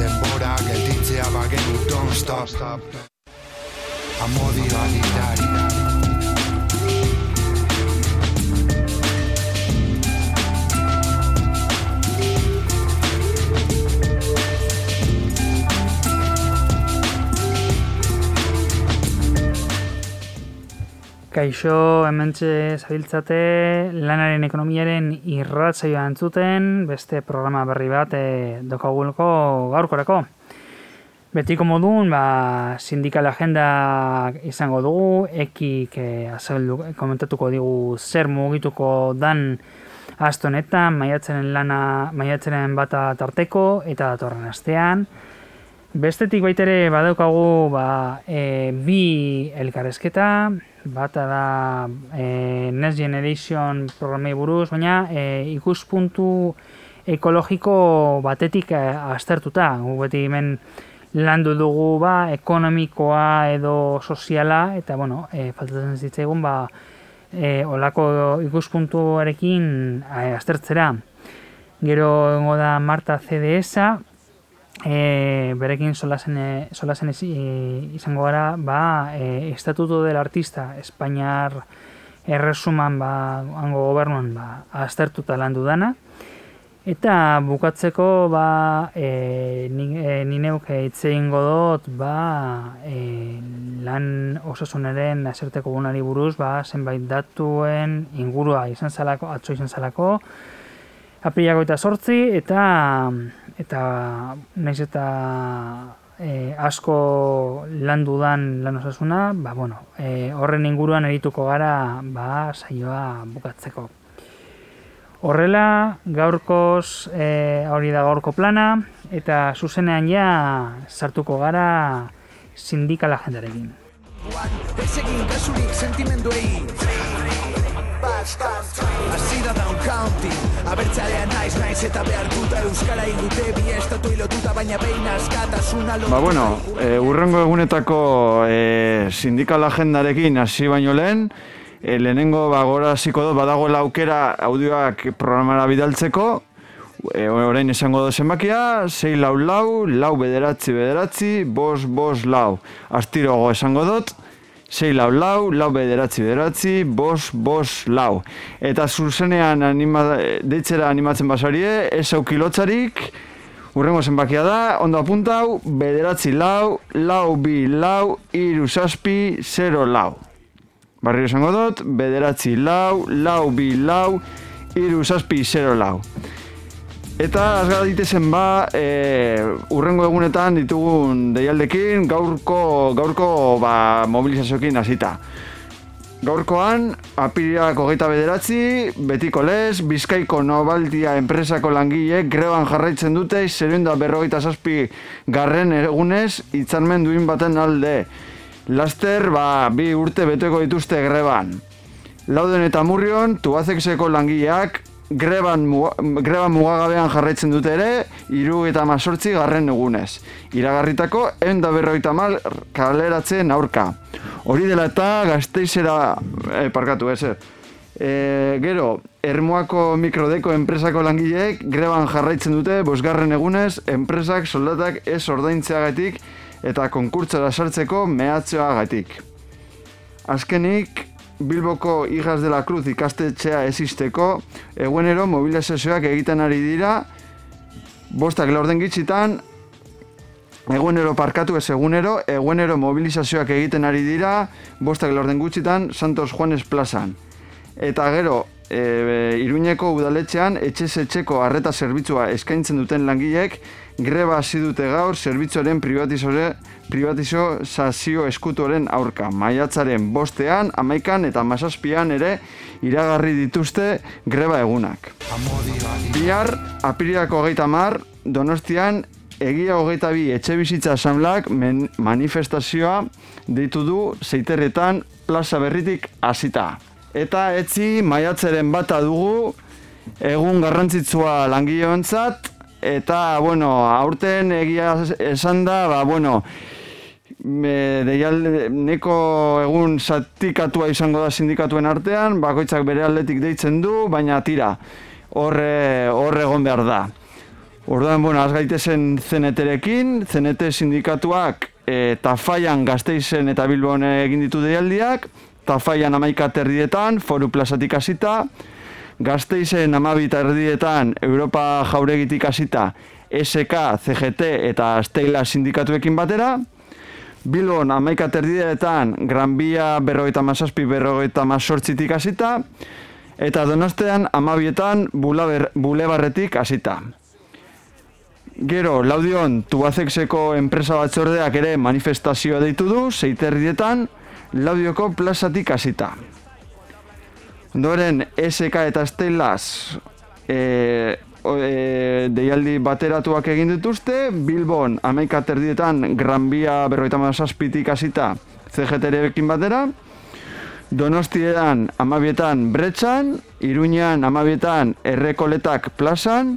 Denbora gelditzea bagenu, don't stop. Amodio agitari. Kaixo, hementxe zabiltzate lanaren ekonomiaren irratzaioa entzuten, beste programa berri bat e, dokagulko gaurkorako. Betiko modun, ba, sindikal agenda izango dugu, ekik e, azaldu, komentatuko digu zer mugituko dan astonetan, maiatzenen lana, maiatzenen bata tarteko eta datorren astean. Bestetik baitere badaukagu ba, e, bi elkarrezketa, bata da e, Next Generation programei buruz, baina e, ikuspuntu ekologiko batetik e, aztertuta. Gu beti hemen landu dugu ba, ekonomikoa edo soziala, eta bueno, e, faltatzen zitzaigun ba, e, olako ikuspuntuarekin e, aztertzera. Gero da Marta CDS-a, e, berekin solasen, solasen izango gara, ba, e, estatuto del artista Espainiar erresuman ba, hango gobernuan ba, aztertuta lan dudana. Eta bukatzeko ba, e, nineuk itzein godot ba, e, lan osasunaren azerteko gunari buruz ba, zenbait datuen ingurua izan zalako, atzo izan zalako, aprilako eta sortzi, eta eta naiz eta e, asko lan dudan lan osasuna, ba, bueno, e, horren inguruan erituko gara ba, saioa bukatzeko. Horrela, gaurkoz e, hori da gaurko plana, eta zuzenean ja sartuko gara sindikala jendarekin. Ez egin kasurik sentimenduei Asi da down county Abertzalea naiz naiz eta behartuta Euskara ingute bi estatu ilotuta Baina behin askatasuna lotuta Ba bueno, e, urrengo egunetako e, sindikal agendarekin hasi baino lehen e, Lehenengo ba, gora ziko dut badagoela aukera audioak programara bidaltzeko e, orain esango da zenbakia, 6 lau lau, lau bederatzi bederatzi, bos bos lau. Astirogo esango dut, sei lau lau, lau bederatzi bederatzi, bos, bos, lau. Eta zuzenean anima, deitzera animatzen basarie, ez aukilotzarik, urrengo zenbakia da, ondo apuntau, bederatzi lau, lau bi lau, iru saspi, zero lau. Barrio esango dut, bederatzi lau, lau bi lau, iru saspi, zero lau. Eta azgara ditezen ba, e, urrengo egunetan ditugun deialdekin gaurko, gaurko ba, mobilizaziokin hasita. Gaurkoan, apiriak hogeita bederatzi, betiko lez, bizkaiko nobaldia enpresako langileek greban jarraitzen dute, zeruen da berrogeita zazpi garren egunez, itzarmen duin baten alde. Laster, ba, bi urte beteko dituzte greban. Lauden eta murrion, tuazekseko langileak greban, greban mugagabean jarraitzen dute ere, iru eta masortzi garren egunez. Iragarritako, enda berroita mal kaleratzen aurka. Hori dela eta gazteizera e, parkatu, ez e, Gero, Ermuako mikrodeko enpresako langileek greban jarraitzen dute bosgarren egunez, enpresak soldatak ez ordaintzeagatik eta konkurtzara sartzeko mehatzeagatik. Azkenik, Bilboko Igas de la Cruz ikastetxea esisteko, eguenero mobilizazioak egiten ari dira, bostak laurden gitzitan, eguenero parkatu ez egunero, eguenero mobilizazioak egiten ari dira, bostak laurden gutxitan, Santos Juanes plazan. Eta gero, e, Iruñeko udaletxean, etxez etxeko arreta zerbitzua eskaintzen duten langileek, greba hasi dute gaur zerbitzuaren privatizore privatizo sazio eskutoren aurka. Maiatzaren bostean, amaikan eta masazpian ere iragarri dituzte greba egunak. Bihar, apiriako geita mar, donostian egia hogeita bi etxe bizitza asamblak manifestazioa deitu du zeiterretan plaza berritik hasita. Eta etzi maiatzeren bata dugu egun garrantzitsua langileentzat eta bueno, aurten egia esan da, ba, bueno, me, neko egun zatikatua izango da sindikatuen artean, bakoitzak bere aldetik deitzen du, baina tira, horre, horre egon behar da. Orduan, bueno, az gaitezen zeneterekin, zenete sindikatuak e, tafaian gazteizen eta bilbon egin ditu deialdiak, tafaian amaika terdietan, foru plazatik hasita, gazteizen amabita erdietan Europa jauregitik hasita SK, CGT eta Steila sindikatuekin batera, Bilbon amaika terdietan Gran Bia berrogeita mazazpi berrogeita mazortzitik hasita, eta donostean amabietan bulebarretik hasita. Gero, laudion, tubazexeko enpresa batzordeak ere manifestazioa deitu du, zeiterrietan, laudioko plazatik hasita. Ondoren, SK eta Estelas e, e, deialdi bateratuak egin dituzte, Bilbon amaika terdietan Gran Bia berroita mazazpitik hasita CGTR-ekin batera, Donostietan amabietan Bretxan, Iruñan amabietan Errekoletak plazan,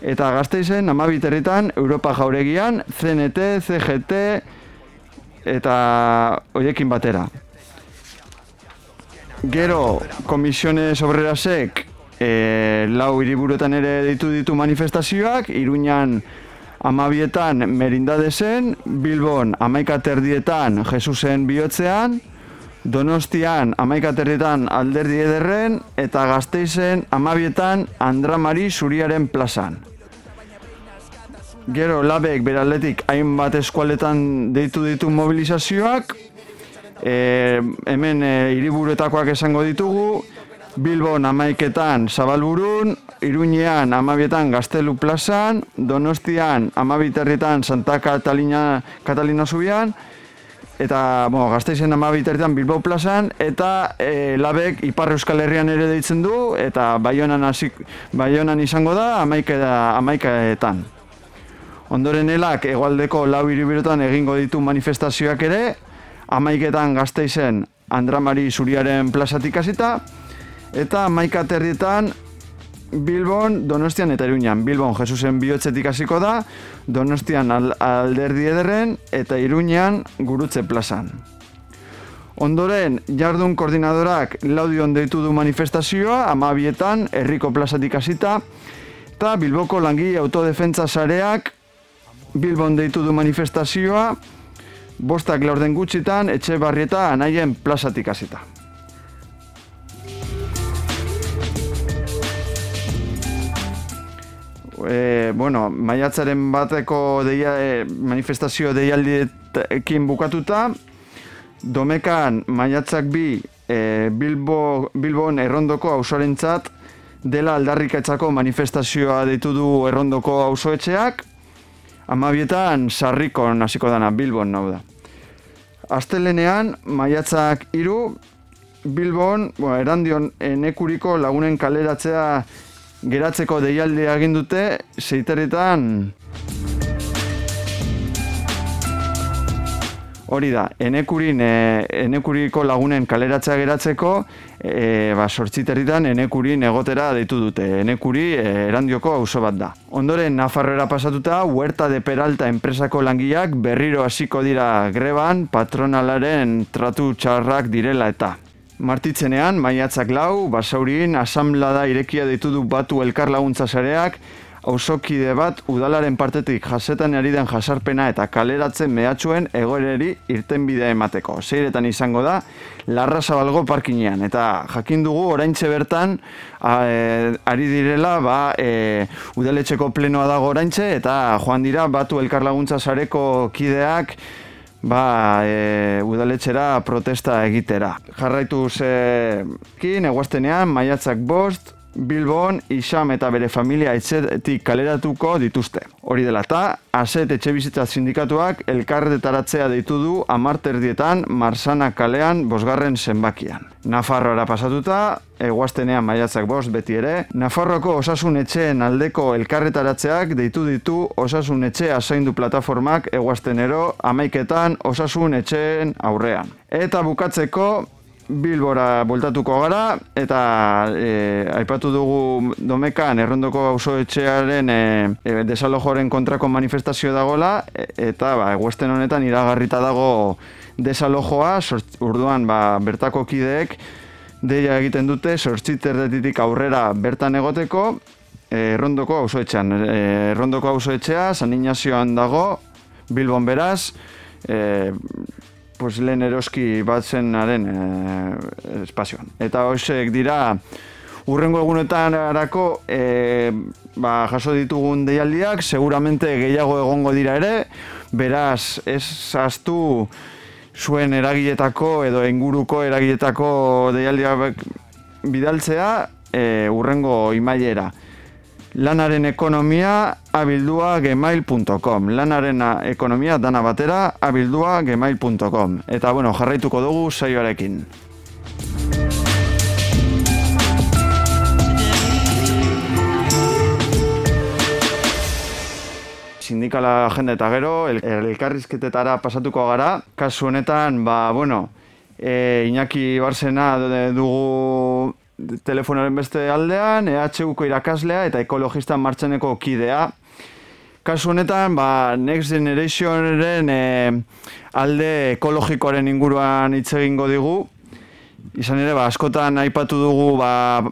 eta gazteizen amabiterritan Europa jauregian, CNT, CGT eta hoiekin batera. Gero, komisiones obrerasek e, lau hiriburuetan ere ditu ditu manifestazioak, Iruñan amabietan merindadesen, Bilbon amaika terdietan Jesusen bihotzean, Donostian amaika terdietan alderdi ederren, eta gazteizen amabietan Andramari zuriaren plazan. Gero, labek beraletik hainbat eskualetan deitu ditu mobilizazioak, e, hemen e, iriburuetakoak esango ditugu, Bilbon amaiketan Zabalburun, Iruñean amabietan Gaztelu plazan, Donostian amabiterritan Santa Catalina, Catalina Zubian, eta bueno, Gazteizen amabiterritan Bilbao plazan, eta e, labek Ipar Euskal Herrian ere deitzen du, eta Baionan, asik, Baionan izango da amaikaetan. Ondoren elak egualdeko lau iribirotan egingo ditu manifestazioak ere, amaiketan gazteizen Andramari Zuriaren plazatik hasita eta amaika terrietan Bilbon, Donostian eta Iruñan. Bilbon Jesusen bihotzetik hasiko da, Donostian alderdi ederren eta Iruñan gurutze plazan. Ondoren, jardun koordinadorak laudion deitu du manifestazioa, amabietan, herriko plazatik hasita, eta Bilboko langi autodefentza sareak Bilbon deitu du manifestazioa, bostak laurden gutxitan, etxe barrieta anaien plazatik hasita. E, bueno, maiatzaren bateko deia, e, manifestazio deialdiekin bukatuta, domekan maiatzak bi e, Bilbo, Bilbon errondoko ausorentzat dela aldarrikatzako manifestazioa deitu du errondoko auzoetxeak, Amabietan sarrikon hasiko dana Bilbon nau da. Astelenean maiatzak hiru Bilbon, bueno, erandion enekuriko lagunen kaleratzea geratzeko deialdi egin dute zeiteretan Hori da, enekurin, e, enekuriko lagunen kaleratzea geratzeko, e, ba, sortziterritan enekurin egotera deitu dute. Enekuri e, erandioko auzo bat da. Ondoren, Nafarrera pasatuta, Huerta de Peralta enpresako langiak berriro hasiko dira greban patronalaren tratu txarrak direla eta. Martitzenean, maiatzak lau, basaurin, asamblada irekia deitu du batu elkar laguntza sareak, ausokide bat udalaren partetik jasetan ari den jasarpena eta kaleratzen mehatxuen egoereri irten bidea emateko. Zeiretan izango da, larra zabalgo parkinean. Eta jakin dugu, oraintxe bertan, e, ari direla, ba, e, udaletxeko plenoa dago oraintxe, eta joan dira, batu elkar laguntza sareko kideak, ba, e, udaletxera protesta egitera. Jarraitu ze kin, maiatzak bost, Bilbon isam eta bere familia etxetik kaleratuko dituzte. Hori dela eta, aset etxe bizitza sindikatuak elkarretaratzea deitu du amarterdietan Marsana kalean bosgarren zenbakian. Nafarroara pasatuta, eguaztenean maiatzak bost beti ere, Nafarroako osasun etxeen aldeko elkarretaratzeak deitu ditu osasun etxe asaindu plataformak eguaztenero amaiketan osasun etxeen aurrean. Eta bukatzeko, Bilbora bultatuko gara eta e, aipatu dugu domekan errondoko auzo etxearen e, e, desalojoren kontrako manifestazio dagola e, eta ba, eguesten honetan iragarrita dago desalojoa, urduan ba, bertako kideek deia egiten dute sortziterretitik aurrera bertan egoteko e, errondoko auzo etxean. E, errondoko auzo etxea, San Ignazioan dago, Bilbon beraz, e, pues, lehen eroski bat e, espazioan. Eta hoxek dira, urrengo egunetan arako, e, ba, jaso ditugun deialdiak, seguramente gehiago egongo dira ere, beraz, ez zaztu zuen eragiletako edo inguruko eragiletako deialdiak bidaltzea, e, urrengo imailera lanaren ekonomia abildua gemail.com lanaren ekonomia dana batera abildua gemail.com eta bueno, jarraituko dugu saioarekin. Sindikala jende eta gero, el, elkarrizketetara pasatuko gara. Kasu honetan, ba, bueno, e, Iñaki Barsena dugu telefonaren beste aldean, EHUko irakaslea eta ekologista martxaneko kidea. Kasu honetan, ba, Next Generationen e, alde ekologikoaren inguruan hitz egingo digu. Izan ere, ba, askotan aipatu dugu ba,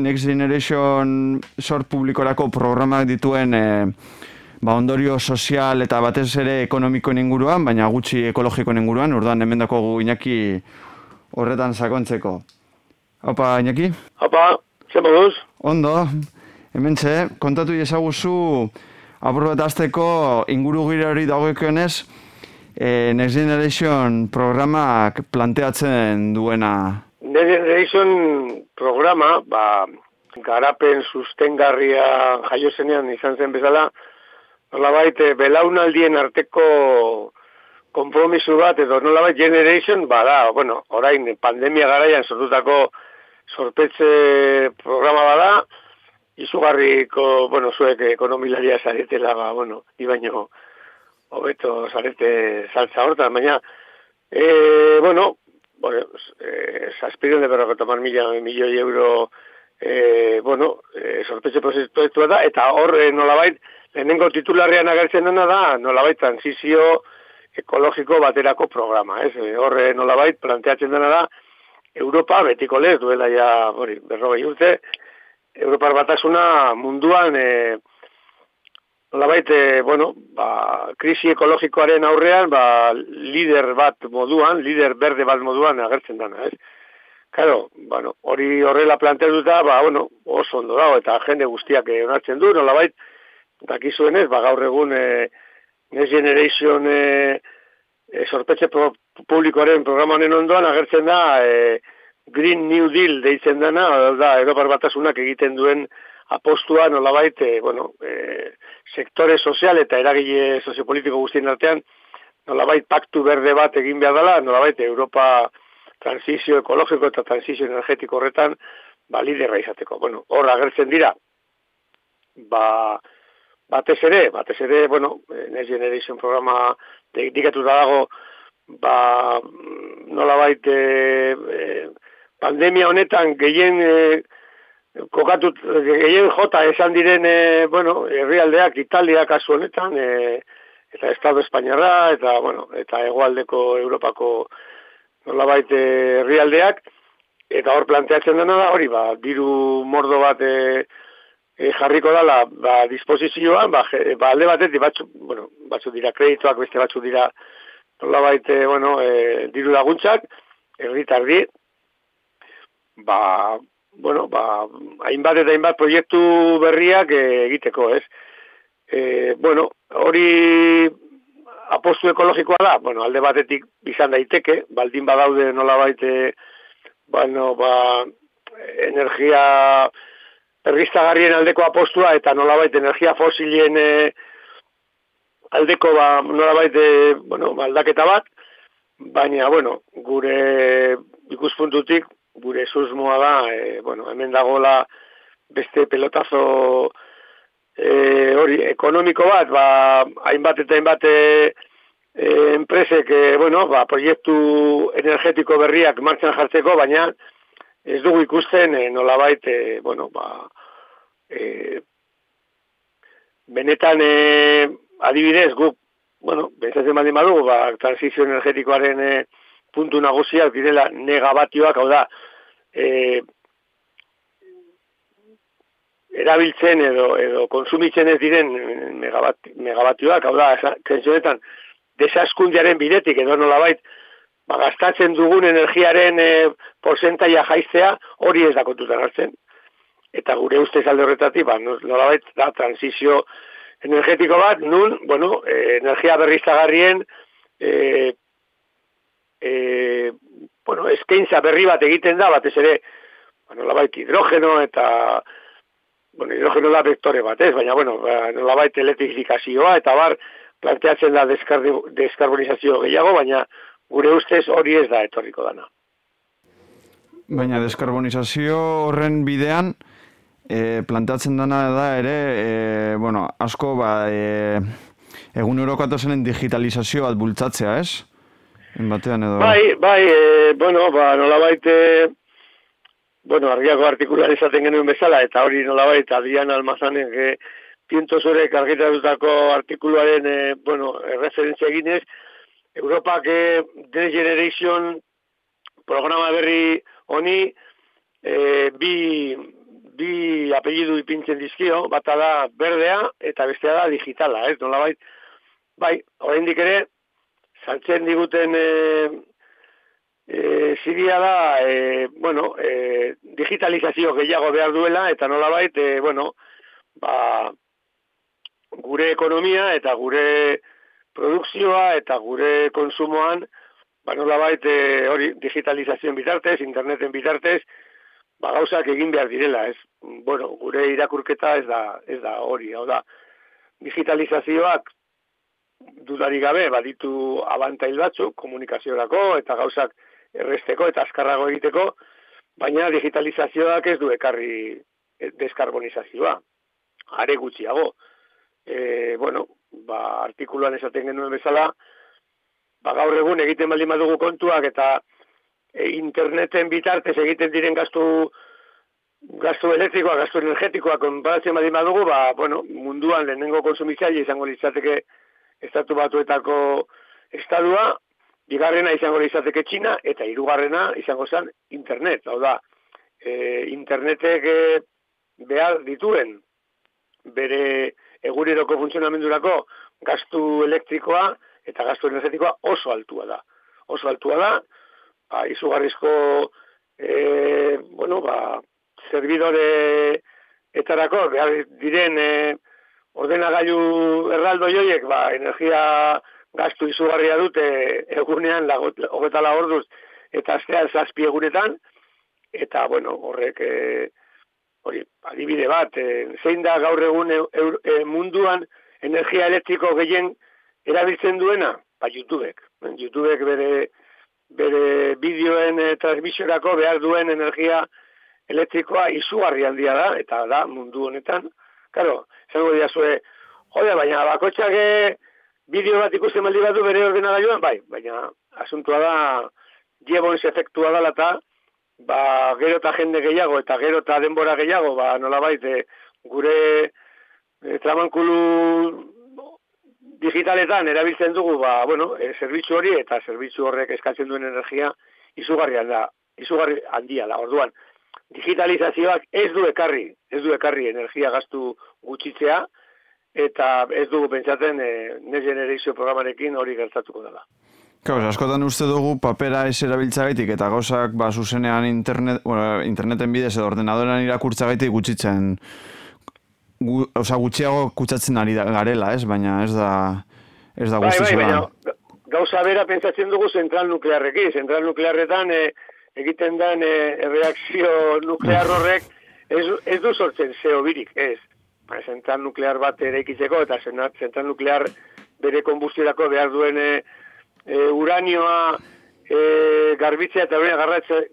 Next Generation sort publikorako programak dituen e, ba, ondorio sozial eta batez ere ekonomikoen inguruan, baina gutxi ekologikoen inguruan, urduan hemen dako gu inaki horretan sakontzeko. Opa, Iñaki? Opa, zer moduz? Ondo, hemen txe, kontatu iezaguzu apur bat azteko inguru gira hori dagoekionez e, Next Generation programak planteatzen duena. Next Generation programa, ba, garapen sustengarria jaio zenean izan zen bezala, nolabait, eh, belaunaldien arteko kompromisu bat, edo nolabait Generation, bada, bueno, orain pandemia garaian sortutako sorpetze programa bada, izugarriko, bueno, zuek ekonomilaria zaretela, ba, bueno, ibaino, hobeto zarete saltza horta, baina, e, bueno, bueno, e, saspiron de berroko tomar mila, milioi euro, e, bueno, e, sorpetze proiektua da, eta hor, e, nolabait, lehenengo titularrean agertzen dena da, nolabait, transizio ekologiko baterako programa, ez? E, hor, e, nolabait, planteatzen dena da, Europa betiko lez duela ja, hori, berrogei urte, Europar batasuna munduan e, nolabait, e, bueno, ba, krisi ekologikoaren aurrean, ba, lider bat moduan, lider berde bat moduan agertzen dana, ez? Claro, bueno, hori horrela planteatuta, ba, bueno, oso ondo dago, eta jende guztiak onartzen du, nolabait, dakizuenez, ba, gaur egun e, Next Generation e, e, sorpetxe pro, publikoaren programaren ondoan agertzen da e, Green New Deal deitzen dena, da, Europar Batasunak egiten duen apostua nolabait, e, bueno, e, sektore sozial eta eragile soziopolitiko guztien artean, nolabait paktu berde bat egin behar dela, nolabait Europa transizio ekologiko eta transizio energetiko horretan, ba, liderra izateko. Bueno, hor agertzen dira, ba, batez ere, batez ere, bueno, Next Generation programa dikatu da dago, ba, nola baite, e, pandemia honetan gehien e, kokatu, gehien jota esan diren, e, bueno, herrialdeak, Italia kasu honetan, e, eta Estado Espainiarra, eta, bueno, eta egoaldeko Europako nola baite herrialdeak, eta hor planteatzen dena da, hori, ba, diru mordo bat e, e, jarriko dala, ba, disposizioan, ba, ba alde batetik, batzu, bueno, batzu dira kredituak, beste batzu dira nola baite, bueno, e, diru laguntzak, erritardi, ba, bueno, ba, hainbat eta hainbat proiektu berriak e, egiteko, ez? E, bueno, hori apostu ekologikoa da, bueno, alde batetik izan daiteke, baldin badaude nola baite, bueno, ba, energia berriztagarrien aldeko apostua eta nolabait energia fosilien e, aldeko ba, nolabait e, bueno, aldaketa bat, baina, bueno, gure ikuspuntutik, gure susmoa da, e, bueno, hemen dagoela beste pelotazo e, hori ekonomiko bat, ba, hainbat eta hainbat e, enpresek, e, bueno, ba, proiektu energetiko berriak martxan jartzeko, baina ez dugu ikusten e, nolabait, e, bueno, ba, e, benetan e, adibidez, guk, bueno, bezatzen baldin badugu, ba, transizio energetikoaren e, puntu nagusiak direla negabatioak, hau da, e, erabiltzen edo edo konsumitzen ez diren megabat, megabatioak, hau da, kentsionetan, desaskundiaren bidetik edo nolabait, ba, gastatzen dugun energiaren e, porcentaia jaiztea hori ez da kontutan hartzen. Eta gure ustez alde horretatik, ba, nolabait, da, transizio energetiko bat, nun, bueno, e, energia berriztagarrien, e, e, bueno, eskaintza berri bat egiten da, batez ere, ba, nolabait, hidrogeno eta, bueno, hidrogeno da vektore bat, ez, baina, bueno, ba, nolabait elektrifikazioa, eta bar, planteatzen da deskarbonizazio gehiago, baina gure ustez hori ez da etorriko dana. Baina deskarbonizazio horren bidean, e, plantatzen dana da ere, e, bueno, asko ba, e, egun eurokatozenen digitalizazio bat bultzatzea, ez? Batean edo... Bai, bai, e, bueno, ba, nola baite, bueno, argiako artikular izaten genuen bezala, eta hori nola baita, Adrian Almazanen, e, piento zure kargitatutako artikuluaren, e, bueno, referentzia eginez, Europak e, The Generation programa berri honi, e, bi, bi apellidu ipintzen dizkio, bata da berdea eta bestea da digitala, ez? Nola bai, oraindik ere, saltzen diguten e, e, ziria da, e, bueno, e, digitalizazio gehiago behar duela, eta nola bai, e, bueno, ba, gure ekonomia eta gure produkzioa eta gure konsumoan, ba nola bai, hori digitalizazioen bitartez, interneten bitartez, ba, gauzak egin behar direla, ez? Bueno, gure irakurketa ez da, ez da hori, hau da, digitalizazioak dudari gabe baditu abantail batzuk komunikaziorako eta gauzak erresteko eta azkarrago egiteko, baina digitalizazioak ez du ekarri deskarbonizazioa. Are gutxiago. E, bueno, ba, artikuluan esaten genuen bezala, ba, gaur egun egiten baldin badugu kontuak eta interneten bitartez egiten diren gastu gastu elektrikoa, gastu energetikoa konparatzen badin badugu, ba, bueno, munduan lehenengo konsumitzaile izango litzateke estatu batuetako estadua, bigarrena izango litzateke Txina, eta hirugarrena izango zen internet. Hau da, e, internetek e, behar dituen bere eguneroko funtzionamendurako gastu elektrikoa eta gastu energetikoa oso altua da. Oso altua da, ba, izugarrizko e, bueno, ba, servidore etarako, behar diren e, ordenagailu erraldo joiek, ba, energia gastu izugarria dute egunean, hogeta la orduz, eta aztean zazpi egunetan, eta, bueno, horrek, e, hori, adibide bat, e, zein da gaur egun e, e, munduan energia elektriko gehien erabiltzen duena? Ba, YouTubek. YouTubek bere bere bideoen e, transmisiorako behar duen energia elektrikoa izugarri handia da, eta da mundu honetan. Karo, zango dira zue, jode, baina bakotxak eh, bideo bat ikusten maldi batu bere ordenagailuan, bai, baina asuntua da, diebones efektua da lata, ba, gero eta jende gehiago, eta gero eta denbora gehiago, ba, nola baite, gure e, tramankulu digitaletan erabiltzen dugu ba bueno, e, zerbitzu hori eta zerbitzu horrek eskatzen duen energia izugarri da, izugarri handia da. Orduan, digitalizazioak ez du ekarri, ez du ekarri energia gastu gutxitzea eta ez dugu pentsatzen e, Next Generation programarekin hori gertatuko dela. Gauz, askotan uste dugu papera ez erabiltzagaitik eta gauzak ba, zuzenean internet, bueno, interneten bidez edo ordenadoran irakurtzagaitik gutxitzen gu, oza, gutxiago kutsatzen ari da, garela, ez? Baina ez da ez da bai, bai, baina, gauza bera pentsatzen dugu zentral nuklearrekin. Zentral nuklearretan e, egiten den e, reakzio nuklear horrek ez, ez du sortzen zeo birik, ez. Ba, zentral nuklear bat ere ikitzeko, eta zentral nuklear bere konbustiorako behar duen e, e, uranioa e, garbitzea eta bere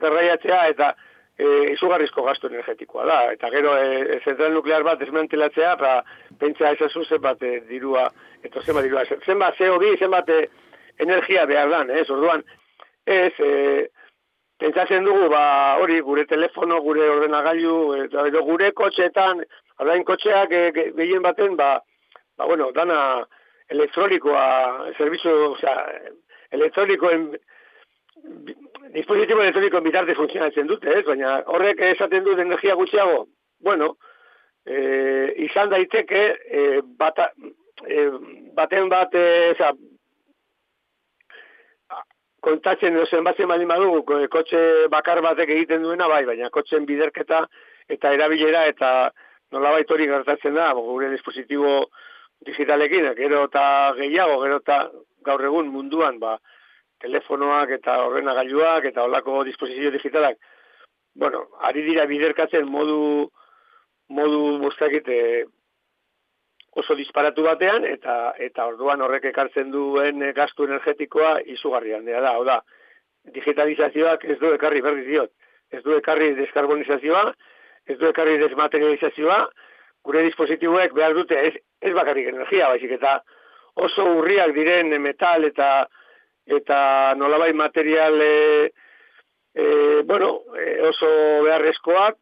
garraiatzea, eta e, izugarrizko gasto energetikoa da. Eta gero, e, zentral nuklear bat desmantelatzea, ba, pentsa ezazu zenbat e, dirua, eta zenbat dirua, zenbat zeo bi, zenbat e, energia behar dan, ez, orduan, ez, e, pentsatzen dugu, ba, hori, gure telefono, gure ordenagailu, eta edo gure kotxeetan, alain kotxeak e, gehien baten, ba, ba, bueno, dana elektronikoa, servizio, osea, elektronikoen, dispositibo elektronikoen bitarte funtzionatzen dute, ez? Baina horrek esaten du energia gutxiago, bueno, e, izan daiteke, e, bata, e, baten bat, e, oza, kontatzen edo zenbatzen baldin badu, kotxe bakar batek egiten duena, bai, baina kotxen biderketa eta erabilera eta nolabait hori gertatzen da, gure dispositibo digitalekin, gero eta gehiago, gero eta gaur egun munduan, ba, telefonoak eta ordenagailuak eta olako disposizio digitalak, bueno, ari dira biderkatzen modu modu bostakite oso disparatu batean eta eta orduan horrek ekartzen duen gastu energetikoa izugarrian dira da, hau da. Digitalizazioak ez du ekarri berri diot. Ez du ekarri deskarbonizazioa, ez du ekarri desmaterializazioa, gure dispositiboek behar dute ez, ez bakarrik energia, baizik eta oso urriak diren metal eta eta nolabai material e, e, bueno, e, oso beharrezkoak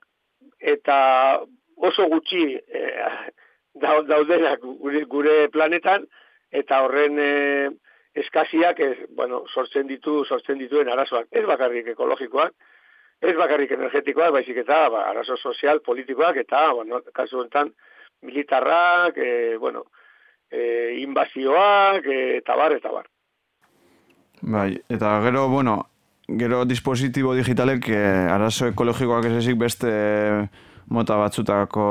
eta oso gutxi e, daudenak gure, gure planetan eta horren e, eskasiak ez, bueno, sortzen ditu sortzen dituen arazoak. Ez bakarrik ekologikoak ez bakarrik energetikoak baizik eta ba, arazo sozial politikoak eta bueno, kasu honetan militarrak e, bueno, e, inbazioak e, eta bar eta bar Bai, eta gero, bueno, gero dispositibo digitalek eh, arazo ekologikoak ez ezik beste mota batzutako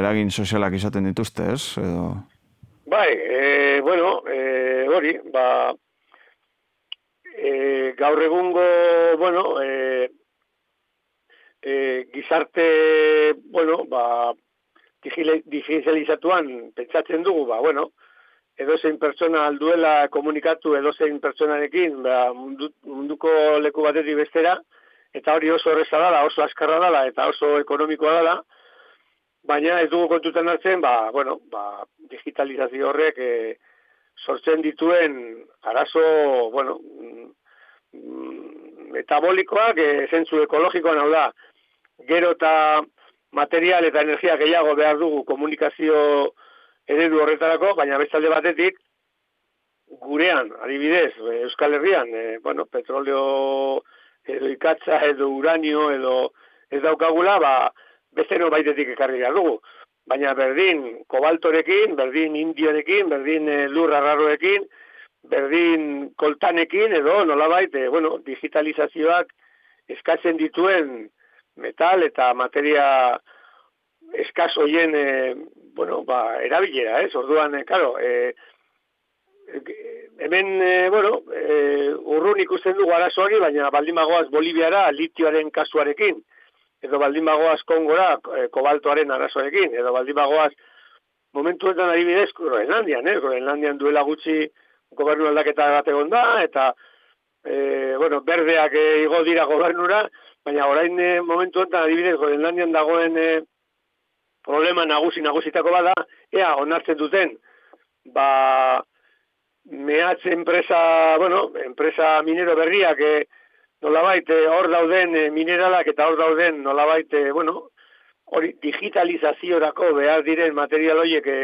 eragin sozialak izaten dituzte, ez? Edo... Bai, e, bueno, e, hori, ba, e, gaur egungo, bueno, e, e, gizarte, bueno, ba, digitalizatuan pentsatzen dugu, ba, bueno, edo zein pertsona alduela komunikatu edo zein pertsonarekin, ba, munduko leku batetik bestera, eta hori oso horreza dala, oso askarra dala, eta oso ekonomikoa dala, baina ez dugu kontutan hartzen, ba, bueno, ba, digitalizazio horrek e, sortzen dituen arazo, bueno, mm, metabolikoak, e, zentzu ekologikoan hau da, gero eta material eta energia gehiago behar dugu komunikazio eredu horretarako, baina bestalde batetik, gurean, adibidez, Euskal Herrian, e, bueno, petroleo edo ikatza, edo uranio, edo ez daukagula, ba, beste no baitetik ekarri behar dugu. Baina berdin kobaltorekin, berdin indiorekin, berdin e, lur arraroekin, berdin koltanekin, edo nolabait, e, bueno, digitalizazioak eskatzen dituen metal eta materia eskaz hoien, e, bueno, ba, erabilera, ez? Orduan, e, karo, e, hemen, e, bueno, e, urrun ikusten dugu arazoari, baina baldin bagoaz Boliviara litioaren kasuarekin, edo baldin bagoaz Kongora e, kobaltoaren arazoarekin, edo baldin bagoaz momentu enten adibidez Groenlandian, eh? Groenlandian duela gutxi gobernu aldaketa bat egon da, eta e, bueno, berdeak e, igo dira gobernura, baina orain e, momentu enten adibidez Groenlandian dagoen e, problema nagusi nagusitako bada, ea onartzen duten, ba, mehatz enpresa, bueno, enpresa minero berriak, e, nolabait, eh, hor dauden e, mineralak eta hor dauden, nolabait, e, bueno, hori digitalizaziorako behar diren material horiek e,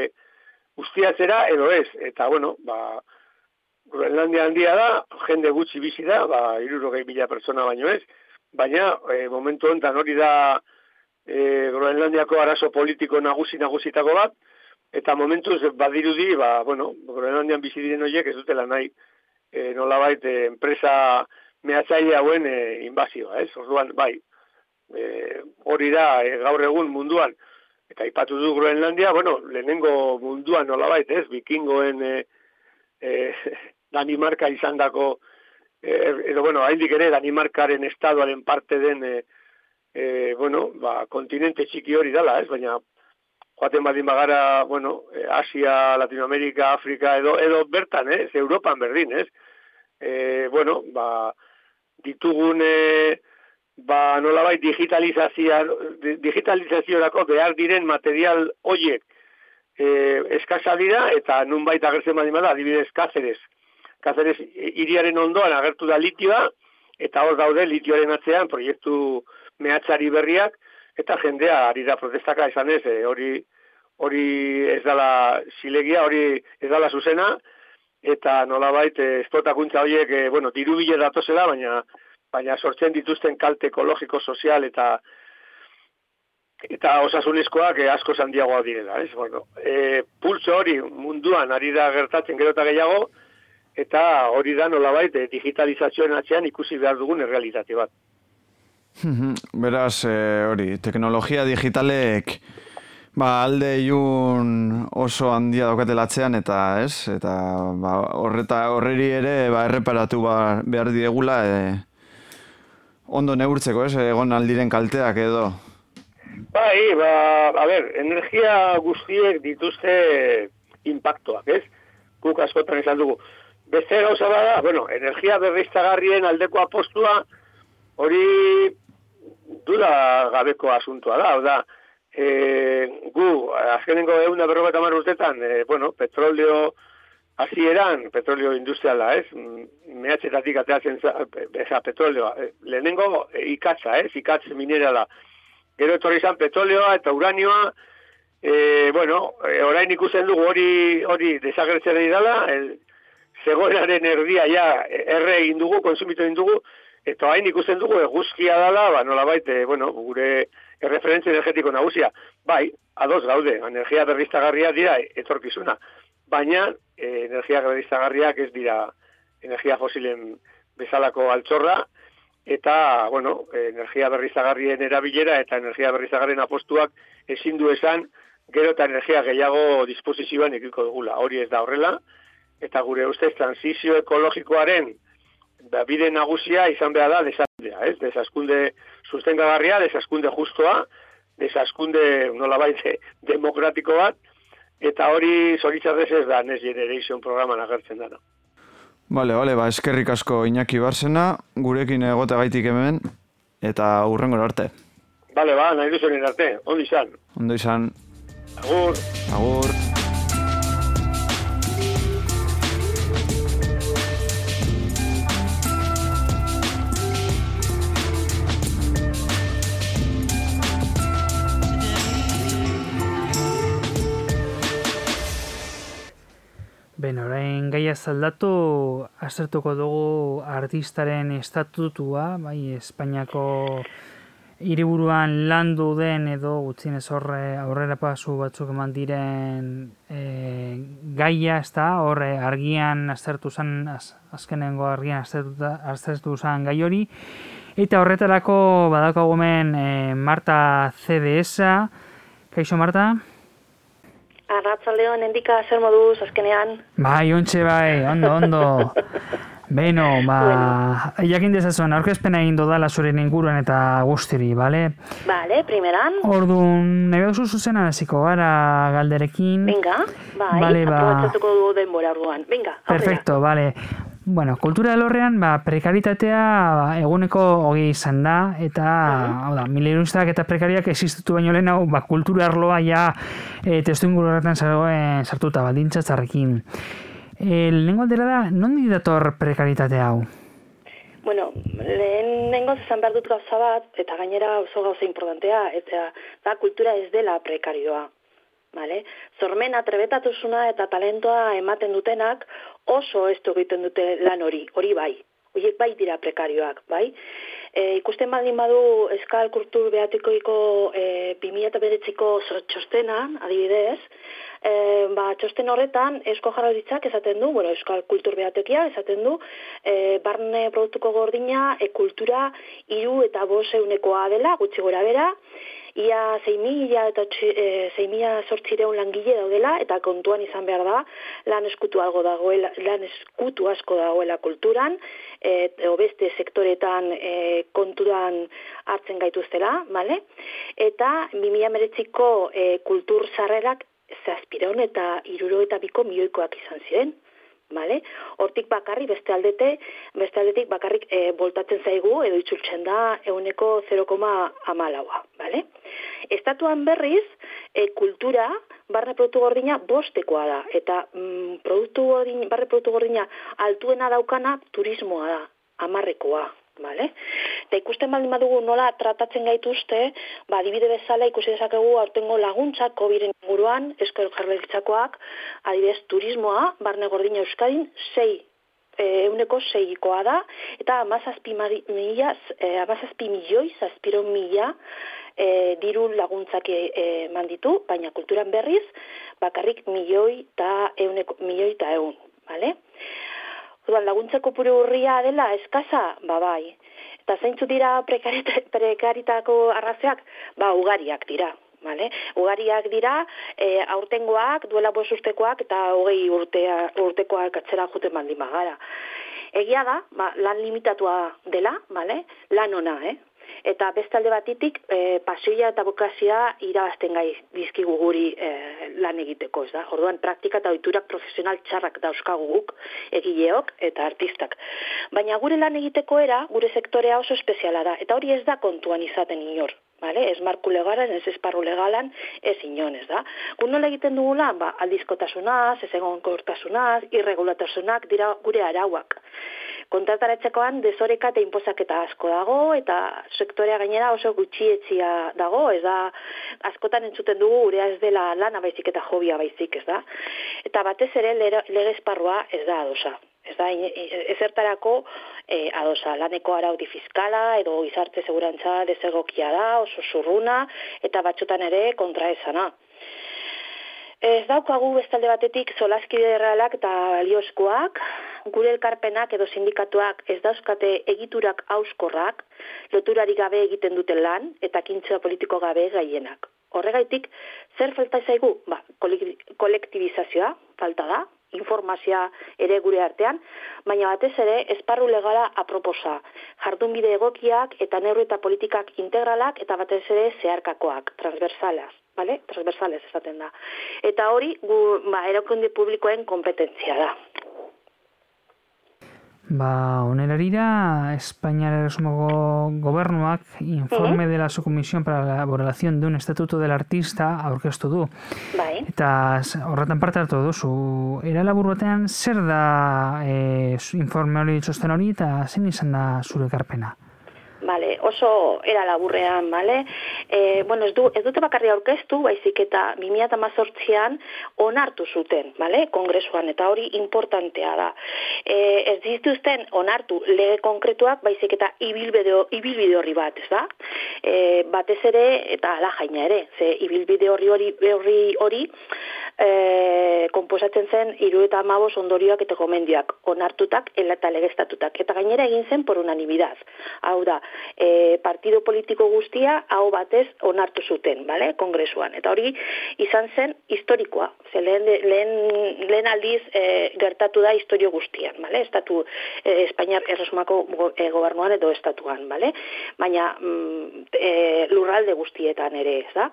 ustiatzera, edo ez, eta, bueno, ba, Groenlandia handia da, jende gutxi bizi da, ba, irurogei mila persona baino ez, baina, e, momentu honetan hori da, e, Groenlandiako arazo politiko nagusi nagusitako bat, eta momentuz badirudi, ba, bueno, Groenlandian bizi diren horiek ez dutela nahi e, nolabait e, enpresa mehatzaile hauen e, inbazioa, ez? Orduan, bai, e, hori da e, gaur egun munduan, eta ipatu du Groenlandia, bueno, lehenengo munduan nolabait, ez? Bikingoen e, e, Danimarka izan dako, e, edo, bueno, haindik ere Danimarkaren estadoaren parte den e, e, bueno, ba, kontinente txiki hori dela, ez? Baina, joaten badin bagara, bueno, e, Asia, Latinoamerika, Afrika, edo, edo bertan, ez? Europan berdin, ez? E, bueno, ba, ditugun, e, ba, nolabai digitalizazio, digitalizaziorako behar diren material hoiek e, eskasa dira, eta nun baita agertzen badin bada, adibidez, Kazeres. Kazeres iriaren ondoan agertu da litioa, eta hor daude litioaren atzean proiektu mehatzari berriak, eta jendea ari da protestaka esan ez, e, hori hori ez dala silegia, hori ez dala zuzena, eta nolabait e, esplotakuntza horiek, e, bueno, dirubile datozela, baina baina sortzen dituzten kalte ekologiko, sozial eta eta osasunezkoak e, asko zandiagoa direla, ez? Bueno, e, pulso hori munduan ari da gertatzen gero eta gehiago, eta hori da nolabait digitalizazioen atzean ikusi behar dugun errealitate bat. Beraz, e, hori, teknologia digitalek ba, alde iun oso handia daukatelatzean eta ez, eta ba, horreta horreri ere ba, erreparatu ba, behar diegula e, ondo neurtzeko, ez, egon aldiren kalteak edo. Bai, ba, a ber, energia guztiek dituzte impactoak, ez? Kuk askotan izan dugu. Beste gauza bada, bueno, energia berriztagarrien aldeko apostua, hori dura gabeko asuntua da, da, e, gu, azkenengo egun da berro bat urtetan, e, bueno, petroleo hasieran, petroleo industriala, ez, mehatxetatik ateatzen eza petroleoa, e, lehenengo e, ikatza, ez, ikatz minerala, gero etorri izan petroleoa eta uranioa, e, bueno, e, orain ikusten dugu hori hori desagertzen el, zegoenaren erdia ja erre egin dugu, konsumitu egin dugu, eta hain ikusten dugu eguzkia dala, ba, nola baite, bueno, gure erreferentzia energetiko nagusia. Bai, ados gaude, energia berriztagarria dira etorkizuna. Baina, e, energia berriztagarriak ez dira energia fosilen bezalako altxorra, eta, bueno, energia berriztagarrien erabilera eta energia berriztagarrien apostuak ezin du esan, gero eta energia gehiago disposizioan ikiko dugula. Hori ez da horrela, eta gure ustez transizio ekologikoaren da bide nagusia izan behar da desazkundea, ez? Desazkunde sustengagarria, desazkunde justoa, desazkunde nola baite demokratiko bat, eta hori zoritzarrez ez da Next Generation programan agertzen dana. Bale, bale, ba, eskerrik asko Iñaki Barsena, gurekin egote gaitik hemen, eta urrengo arte. Bale, ba, nahi duzen arte, ondo izan. Ondo izan. Agur. Agur. Ben, orain gaia zaldatu, azertuko dugu artistaren estatutua, bai, Espainiako hiriburuan landu den edo gutzien ez horre aurrera pasu batzuk eman diren e, gaia, ez da, horre argian azertu zen, az, azkenengo argian azertu zen gai hori, eta horretarako badakagomen e, Marta CDS-a, kaixo Marta? Arratzaldeon, endika zer moduz, azkenean? Bai, ontxe bai, ondo, ondo. Beno, ba, bueno. jakin dezazuen, aurkezpena egin dodala zure inguruan eta guztiri, bale? Bale, primeran. Orduan, nahi behar zuzen hasiko gara galderekin. Venga, bai, vale, ba... aprobatzatuko denbora orduan. Venga, aurrera. Perfecto, bale. Bueno, kultura elorrean, ba, prekaritatea ba, eguneko hogei izan da, eta, uh hau da, eta prekariak existitu baino lehen hau, ba, kultura arloa ja e, testu ingurretan sartuta, ba, dintzatzarrekin. E, lehenengo aldera da, non dator prekaritate hau? Bueno, lehen nengo zezan behar dut gauza bat, eta gainera oso gauza importantea, eta da kultura ez dela prekarioa. Vale? Zormen atrebetatusuna eta talentoa ematen dutenak oso ez egiten dute lan hori, hori bai. Horiek bai dira prekarioak, bai? E, ikusten baldin badu eskal kultur behatikoiko e, 2008ko txostenan, adibidez, e, ba, txosten horretan esko jarraritzak esaten du, bueno, eskal kultur behatekia esaten du, e, barne produktuko gordina, e, kultura iru eta bose unekoa dela, gutxi gora bera, ia 6.000 eta 6.000 langile daudela, eta kontuan izan behar da, lan eskutu, algo dagoela, lan eskutu asko dagoela kulturan, et, obeste sektoretan e, konturan hartzen gaituztela, bale? eta 2000 e, kultur zarrerak zazpireon eta iruro eta biko milioikoak izan ziren, Vale? Hortik bakarri beste aldete, beste aldetik bakarrik e, voltatzen zaigu edo itzultzen da euneko 0,amalaua. Vale? Estatuan berriz, e, kultura, barne produktu gordina bostekoa da. Eta mm, produktu gordina, barne produktu gordina altuena daukana turismoa da, amarrekoa. Vale? Eta ikusten baldin badugu nola tratatzen gaituzte, ba, adibide bezala ikusi dezakegu aurtengo laguntzak COVID-en inguruan, eskoel jarraitzakoak, adibidez turismoa, barne gordina euskadin, sei e, euneko seikoa da, eta amazazpi, mila, e, amazazpi milioi, zazpiro mila e, diru laguntzak e, e, manditu, baina kulturan berriz, bakarrik milioi eta euneko, milioi eta eun. Vale? Orduan laguntzeko pure urria dela eskaza, ba bai. Eta zeintzu dira prekaritako arrazeak, ba ugariak dira. Vale? Ugariak dira, e, aurtengoak, duela bos ustekoak, eta hogei urtea, urtekoak atzera juten baldin magara. Egia da, ba, lan limitatua dela, vale? lan ona, eh? Eta bestalde batitik e, pasioia eta bokazioa irabazten gai dizkigu guri e, lan egiteko, ez da? Orduan praktika eta oiturak profesional txarrak dauzkagu guk egileok eta artistak. Baina gure lan egiteko era, gure sektorea oso espeziala da, eta hori ez da kontuan izaten inor. Vale? Ez marku legalan, ez esparru legalan, ez inonez da. Gun nola egiten dugu lan, ba, aldizkotasunaz, ez egon kortasunaz, irregulatasunak dira gure arauak kontrataretzekoan desoreka eta inpozaketa asko dago, eta sektorea gainera oso gutxietzia dago, ez da, askotan entzuten dugu gurea ez dela lana baizik eta jobia baizik, ez da. Eta batez ere lege esparrua ez da adosa. Ez da, ezertarako e, adosa, laneko araudi fiskala edo izarte segurantza desegokia da, oso zurruna, eta batxotan ere kontraesana. Ez daukagu bestalde batetik solaskide errealak eta balioskoak, gure elkarpenak edo sindikatuak ez dauzkate egiturak auskorrak, loturari gabe egiten duten lan eta kintzua politiko gabe gaienak. Horregaitik, zer falta zaigu? Ba, kolektibizazioa, falta da, informazioa ere gure artean, baina batez ere esparru legala aproposa, jardunbide egokiak eta neurri eta politikak integralak eta batez ere zeharkakoak, transversalaz. Vale? Transversales esaten da. Eta hori, gu, ba, erakunde publikoen kompetentzia da. Ba, onerarira, Espainiar Erosmogo gobernuak informe de la subcomisión para la elaboración de un estatuto del artista aurkeztu du. Bai. Eta horretan parte hartu duzu, era labur batean zer da e, informe hori txosten hori eta zen izan da zure karpena? Vale, oso era laburrean, vale? E, bueno, ez, du, ez dute bakarri aurkeztu, baizik eta 2018an onartu zuten, vale? Kongresuan, eta hori importantea da. E, ez dituzten onartu lege konkretuak, baizik eta ibilbide, ibilbide horri bat, ez da? E, batez ere, eta ala jaina ere, ze ibilbide horri hori, hori, hori e, komposatzen zen iru eta amabos ondorioak eta gomendioak onartutak eta legestatutak. Eta gainera egin zen por unanimidad. Hau da, e, partido politiko guztia hau batez onartu zuten, bale? kongresuan. Eta hori izan zen historikoa. Ze lehen, lehen, lehen aldiz e, gertatu da historio guztian, bale? Estatu e, Espainiar erresumako e, gobernuan edo estatuan, bale? Baina mm, e, lurralde guztietan ere, ez da?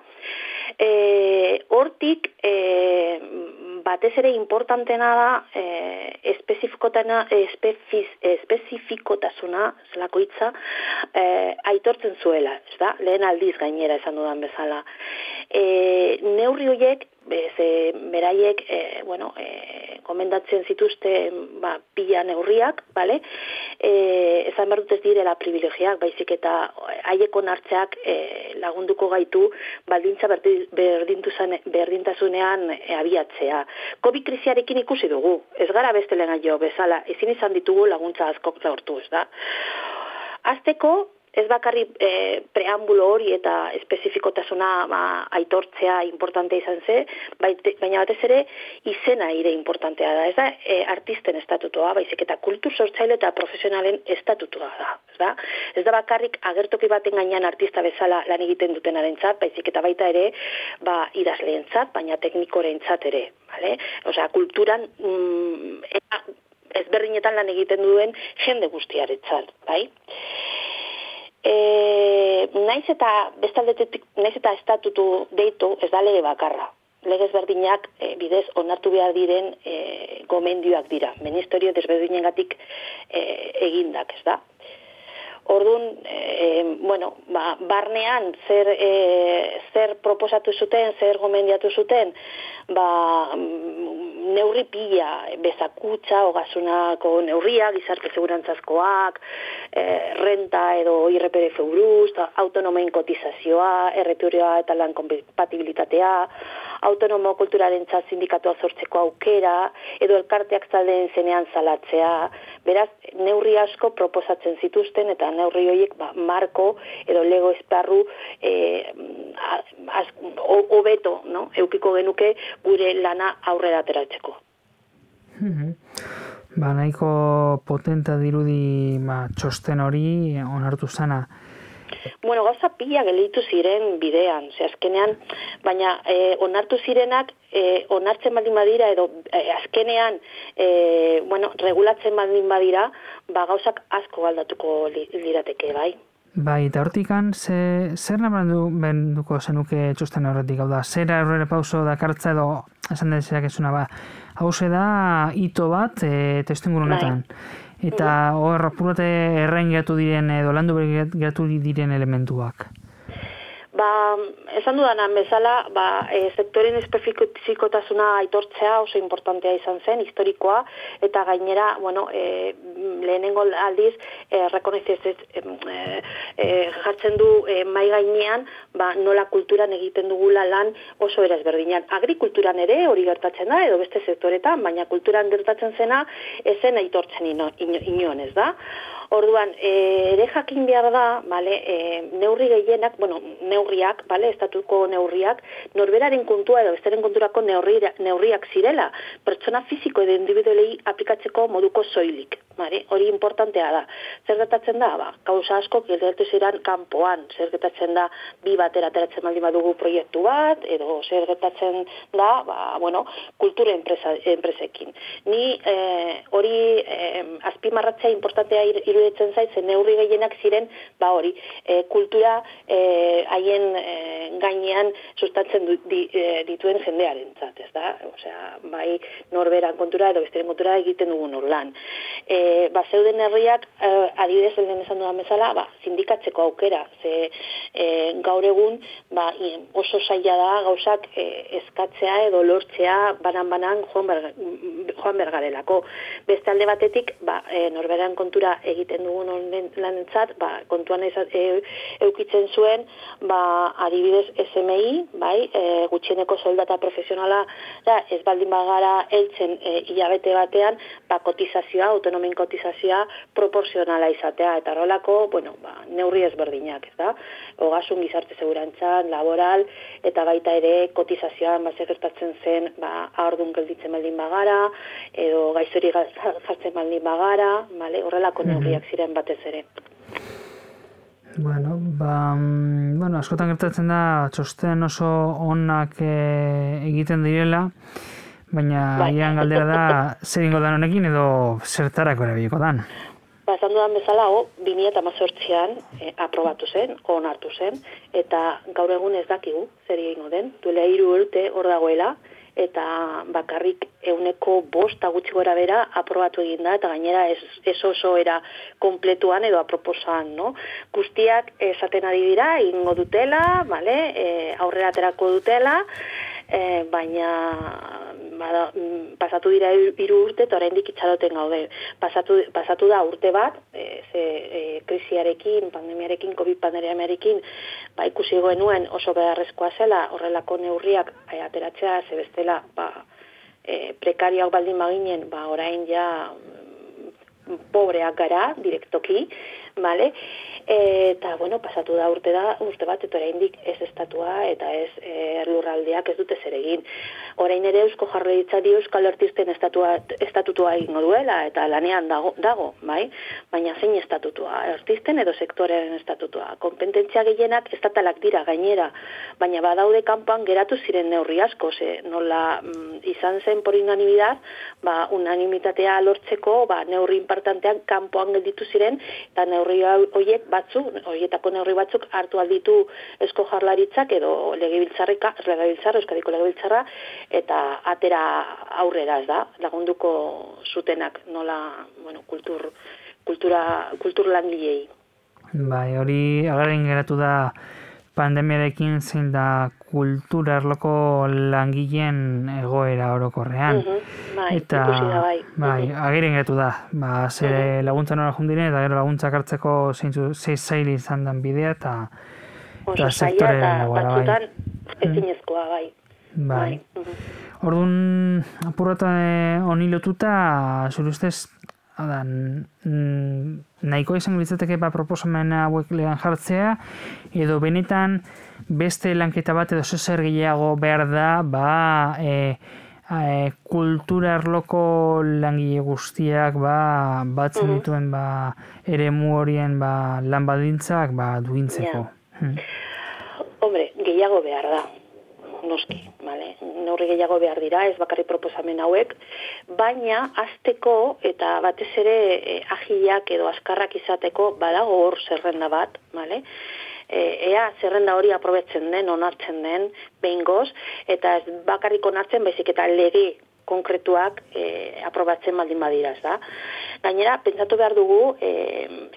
E, hortik, e, batez ere importantena da e, espezifikotasuna zelako hitza e, aitortzen zuela, ez da? Lehen aldiz gainera esan dudan bezala. E, neurri horiek ze beraiek e, bueno, e, komendatzen zituzte ba, pila neurriak, bale? E, ezan behar dut ez direla privilegiak, baizik eta haieko nartzeak e, lagunduko gaitu baldintza berdintasunean e, abiatzea. COVID kriziarekin ikusi dugu, ez gara beste lehen jo bezala, ezin izan ditugu laguntza askok lortu, ez da? Azteko, ez bakarri e, preambulo hori eta espezifikotasuna ba, aitortzea importante izan ze, baina batez ere izena ire importantea da. Ez da e, artisten estatutua, baizik eta kultur sortzaile eta profesionalen estatutua da. Ez da, ez da bakarrik agertoki baten gainean artista bezala lan egiten duten arentzat, baizik eta baita ere ba, idazleentzat, baina teknikoreentzat ere. Vale? Osea, kulturan mm, ezberdinetan lan egiten duen jende guztiaretzat, bai? E, naiz eta bestaldetetik, naiz eta estatutu deitu ez da lege bakarra. Legez berdinak e, bidez onartu behar diren e, gomendioak dira. Ministerio desberdinengatik e, egindak, ez da? Orduan, e, bueno, ba, barnean zer, e, zer proposatu zuten, zer gomendiatu zuten, ba, neurri pila, bezakutza, ogasunako neurria, gizarte segurantzazkoak, e, renta edo IRPF buruz, autonomen kotizazioa, erreturioa eta lan kompatibilitatea, autonomo kulturaren sindikatua sortzeko aukera, edo elkarteak zaldeen zenean zalatzea, beraz, neurri asko proposatzen zituzten, eta neurri horiek ba, marko edo lego esparru e, obeto, no? eukiko genuke gure lana aurrera ateratzeko. Mhm. Ba, nahiko potenta dirudi ba, txosten hori onartu zana. Bueno, gauza pila gelitu ziren bidean, ze azkenean, baina e, onartu zirenak e, onartzen baldin badira edo e, azkenean e, bueno, regulatzen baldin badira, ba gauzak asko galdatuko lirateke, bai. Bai, eta hortikan, ze, zer nabarandu benduko zenuke txusten horretik, hau da, zer aurrera pauso dakartza edo, esan deseak ezuna, ba, hau da, ito bat, e, testu ingurunetan. Bai. Eta hor apurate errain geratu diren edo landu geratu diren elementuak. Ba, esan dudanan bezala, ba, e, sektoren espezifikotasuna aitortzea oso importantea izan zen, historikoa, eta gainera, bueno, e, lehenengo aldiz, e, rekonezez ez, e, e, jartzen du e, mai gainean, ba, nola kulturan egiten dugula lan oso eraz berdinean. Agrikulturan ere hori gertatzen da, edo beste sektoretan, baina kulturan gertatzen zena, ezen aitortzen ino, ino, ez da. Orduan, e, ere jakin behar da, vale, e, neurri gehienak, bueno, neurriak, vale, estatuko neurriak, norberaren kontua edo besteren konturako neurriak zirela, pertsona fiziko edo individualei aplikatzeko moduko soilik. Vale? Hori importantea da. Zer gertatzen da? Ba, kauza asko gertatu ziren kanpoan. Zer gertatzen da bi batera ateratzen baldin badugu proiektu bat, edo zer gertatzen da, ba, bueno, kultura enpresa, enpresekin. Ni eh, hori eh, azpimarratzea importantea ir, iruditzen zait, zen neurri gehienak ziren, ba hori, e, kultura e, haien e, gainean sustatzen du, di, e, dituen jendearen zat, ez da? Osea, bai norberan kontura edo besteren kontura egiten dugun urlan. E, ba, zeuden herriak, e, adibidez, elden esan dudan bezala, ba, sindikatzeko aukera, ze e, gaur egun, ba, oso saia da gauzak e, eskatzea edo lortzea banan-banan joan, berga, joan bergarelako. Beste alde batetik, ba, e, norberan kontura egiten egiten dugun honen lanentzat, ba, kontuan ez, e, eukitzen zuen, ba, adibidez SMI, bai, e, gutxieneko soldata profesionala, da, ez baldin bagara heltzen e, hilabete batean, ba, kotizazioa, autonomin kotizazioa proporzionala izatea, eta rolako, bueno, ba, neurri ezberdinak, ez da, ogasun gizarte segurantzan, laboral, eta baita ere kotizazioan, ba, gertatzen zen, ba, aordun gelditzen baldin bagara, edo gaizori jartzen baldin bagara, vale, horrelako mm -hmm ziren batez ere. Bueno, ba, mm, bueno, askotan gertatzen da txosten oso onak e, egiten direla, baina bai. galdera da zer ingo dan honekin edo zertarako erabiko dan. Ba, esan dudan bezala, o, 2008an e, aprobatu zen, onartu zen, eta gaur egun ez dakigu zer egingo den, duela hiru urte hor dagoela, eta bakarrik euneko bosta gutxi gora bera aprobatu egin da, eta gainera ez, ez oso era kompletuan edo aproposan, no? Guztiak esaten ari dira, ingo dutela, vale? e, aurrera aterako dutela, e, baina bada, mm, pasatu dira hiru urte eta oraindik itxaroten gaude. Pasatu, pasatu da urte bat, e, ze e, krisiarekin, pandemiarekin, covid pandemiarekin, ba ikusi goenuen oso beharrezkoa zela horrelako neurriak e, ateratzea ze bestela, ba e, prekarioak baldin baginen, ba orain ja mm, pobreak gara direktoki, vale? eta, bueno, pasatu da urte da, urte bat, eta oraindik ez estatua, eta ez e, lurraldeak ez dute zer egin. Orain ere Eusko Jarraitza dio Euskal Artisten estatua, estatutua egingo duela, eta lanean dago, dago, bai? Baina zein estatutua, artisten edo sektorearen estatutua. Kompetentzia gehienak estatalak dira gainera, baina badaude kanpoan geratu ziren neurri asko, ze nola mm, izan zen por unanimidad, ba, unanimitatea lortzeko, ba, neurri importantean kanpoan gelditu ziren, eta neurri horiek batzuk, horietako neurri batzuk hartu alditu esko jarlaritzak edo legebiltzarrika, legebiltzarra, euskadiko legebiltzarra, eta atera aurrera ez da, lagunduko zutenak nola, bueno, kultur, kultura, kultur langilei. Bai, hori agaren geratu da pandemiarekin zein da kultura erloko langileen egoera orokorrean. bai, eta, bai. bai, agiren geratu da. Ba, ze laguntza nora jundiren, eta gero laguntzak hartzeko zeintzu, zei zaili izan den bidea, eta, eta sektore egoera, bai. Batzutan ezinezkoa, bai. Bai. bai. Orduan, apurrata eh, honi lotuta, zure ustez, Hada, nahiko izan litzateke ba proposamen hauek lehan jartzea, edo benetan beste lanketa bat edo zer gehiago behar da, ba, e, e, kultura erloko langile guztiak ba, batzen mm dituen ba, ere horien ba, lan badintzak ba, duintzeko. Hmm. Hombre, gehiago behar da, noski, vale? neurri gehiago behar dira, ez bakarri proposamen hauek, baina azteko eta batez ere eh, agiak edo askarrak izateko badago hor zerrenda bat, vale? E, ea zerrenda hori aprobetzen den, onartzen den, behin goz, eta ez bakarrik onartzen, baizik eta lege konkretuak e, aprobatzen baldin badira, ez da. Gainera, pentsatu behar dugu e,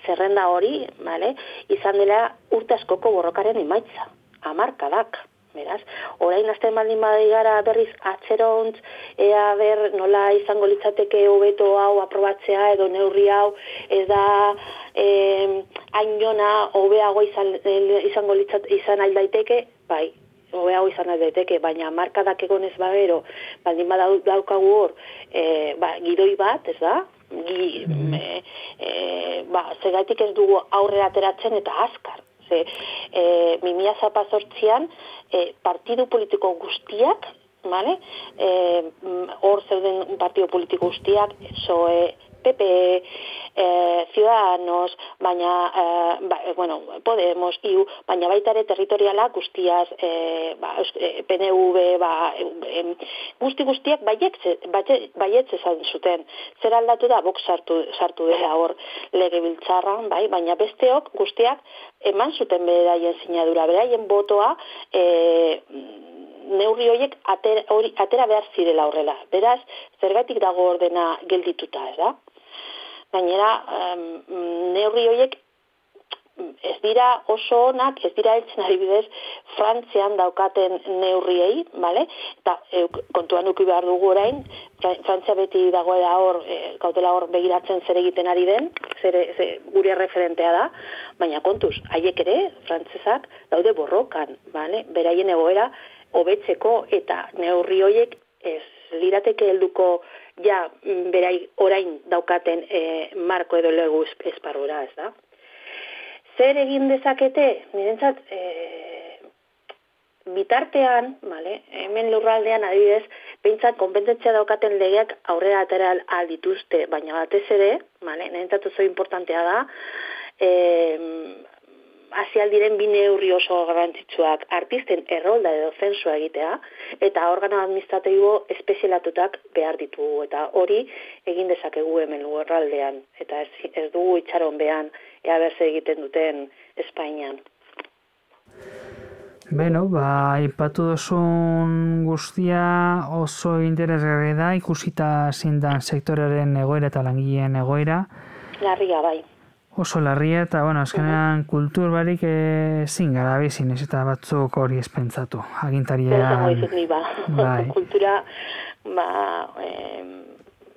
zerrenda hori, vale? izan dela urte askoko borrokaren emaitza, amarkadak, Beraz, orain azten baldin badai gara berriz atzerontz, ea ber nola izango litzateke hobeto hau aprobatzea edo neurri hau ez da eh, ainona hobeago izan, izango litzat, izan aldaiteke, bai, hobeago izan aldaiteke, baina markadak egonez bagero, baldin badaukagu hor, e, ba, gidoi bat, ez da? Gi, mm. e, e, ba, zegaitik ez dugu aurrera ateratzen eta azkar, ze e, mimia zapazortzian e, partidu politiko guztiak, vale? E, hor zeuden partidu politiko guztiak, zoe, PP, eh, Ciudadanos, baina, eh, ba, eh, bueno, Podemos, IU, baina baita ere territoriala guztiaz, eh, ba, eh, PNV, ba, eh, guzti guztiak baietze, baietze zuten. Zer aldatu da, bok sartu, sartu dela hor lege biltzarran, bai, baina besteok guztiak eman zuten beraien sinadura, beraien botoa, eh, neurri horiek atera, atera behar zirela horrela. Beraz, zergatik dago ordena geldituta, ez da? gainera um, neurri horiek ez dira oso onak, ez dira eltzen adibidez Frantzian daukaten neurriei, vale? eta e, kontuan duki behar dugu orain, Frantzia beti dagoela hor, e, gautela hor begiratzen zer egiten ari den, zer, zer gure referentea da, baina kontuz, haiek ere, frantzesak daude borrokan, vale? beraien egoera, hobetzeko eta neurri horiek ez lirateke helduko ja mm, berai orain daukaten e, marko edo legu esparrura, ez da? Zer egin dezakete, nirentzat, e, bitartean, vale, hemen lurraldean adibidez, peintzat konpententzia daukaten legeak aurrera atera aldituzte, baina batez ere, vale, nirentzat oso importantea da, e, diren bi neurri oso garrantzitsuak artisten errolda edo zensua egitea eta organo administratibo espezialatutak behar ditugu eta hori egin dezakegu hemen lurraldean eta ez, ez dugu itxaron behan ea berze egiten duten Espainian. Beno, ba, ipatu dozun guztia oso interesgarri da ikusita zindan sektorearen egoera eta langileen egoera. Larria bai oso larria eta bueno, azkenean kultur barik ezin gara bizin ez eta batzuk hori espentzatu. Agintaria... Ba. bai. Kultura ba,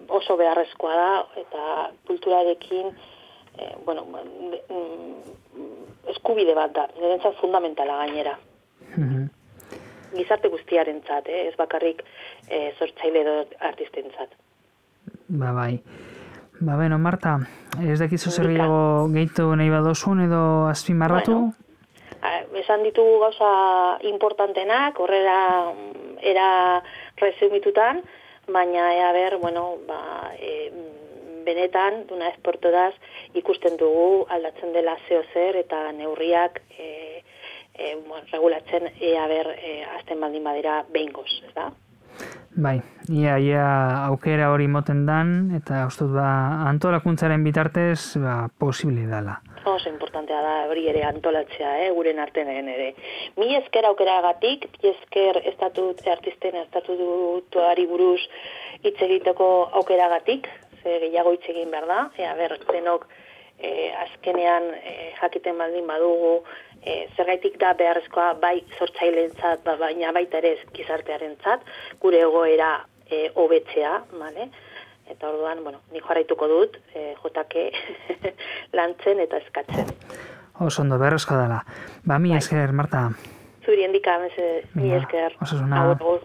oso beharrezkoa da eta kulturarekin eh, bueno, mm, eskubide bat da, nirentzat fundamentala gainera. Gizarte guztiaren zat, eh? ez bakarrik eh, zortzaile edo artisten zat. Ba, bai. Ba, beno, Marta, ez dakizu zer gehiago gehitu nahi badozun edo azpimarratu? Bueno, esan ditugu gauza importantenak, horrela era resumitutan, baina ea ber, bueno, ba, e, benetan, duna esportodaz, ikusten dugu aldatzen dela zeo zer eta neurriak e, e, bueno, regulatzen ea ber e, azten baldin badira behin goz, ez da? Bai, ia, ia aukera hori moten dan, eta ustut ba, antolakuntzaren bitartez, ba, posible dala. Oso importantea da, hori ere antolatzea, eh, guren arten ere. Mi esker aukera gatik, mi esker estatut, artisten estatutuari buruz hitz egiteko aukera gatik, ze gehiago hitz egin behar da, ea ber, denok eh, azkenean eh, jakiten baldin badugu, e, zergaitik da beharrezkoa bai sortzaileentzat ba, baina baita ere gizartearentzat gure egoera e, hobetzea, vale? Eta orduan, bueno, ni jarraituko dut, e, jotake lantzen eta eskatzen. Oso ondo, beharrezkoa dela. Ba, mi bai. esker, Marta. Zuri endika, mi esker. Osasuna. Agur,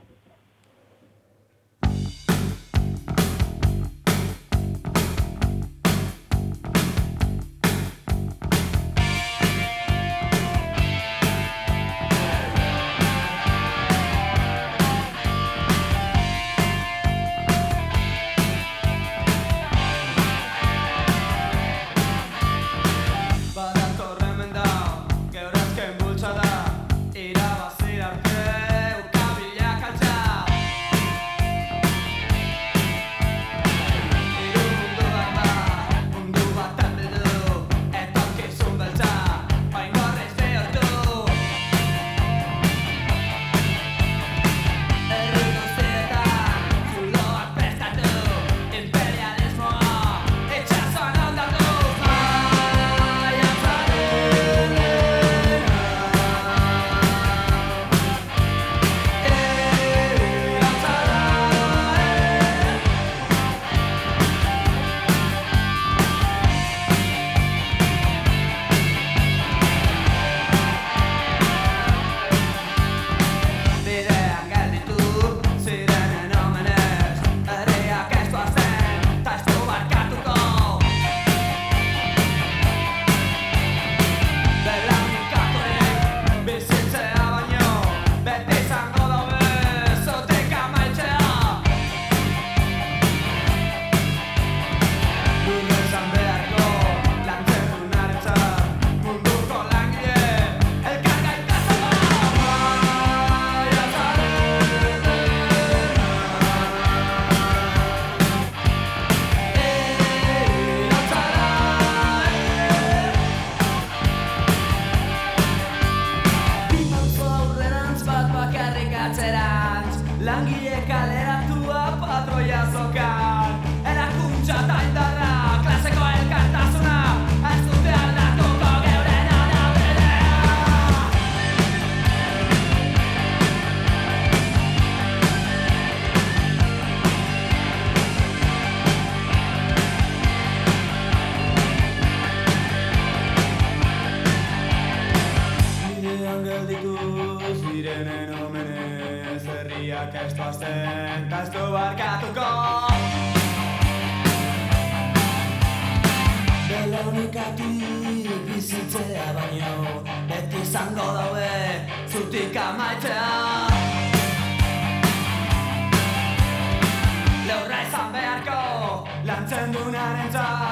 감자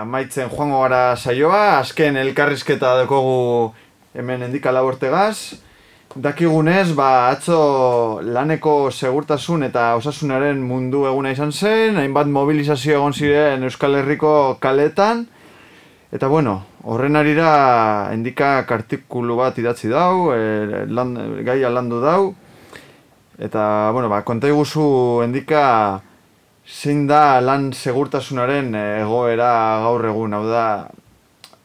amaitzen joango gara saioa, azken elkarrizketa dekogu hemen endika labortegaz, Dakigunez, ba, atzo laneko segurtasun eta osasunaren mundu eguna izan zen, hainbat mobilizazio egon ziren Euskal Herriko kaletan, eta bueno, horren arira endika artikulu bat idatzi dau, e, lan, gaia landu dau, eta bueno, ba, konta iguzu endika zein da lan segurtasunaren egoera gaur egun, hau da,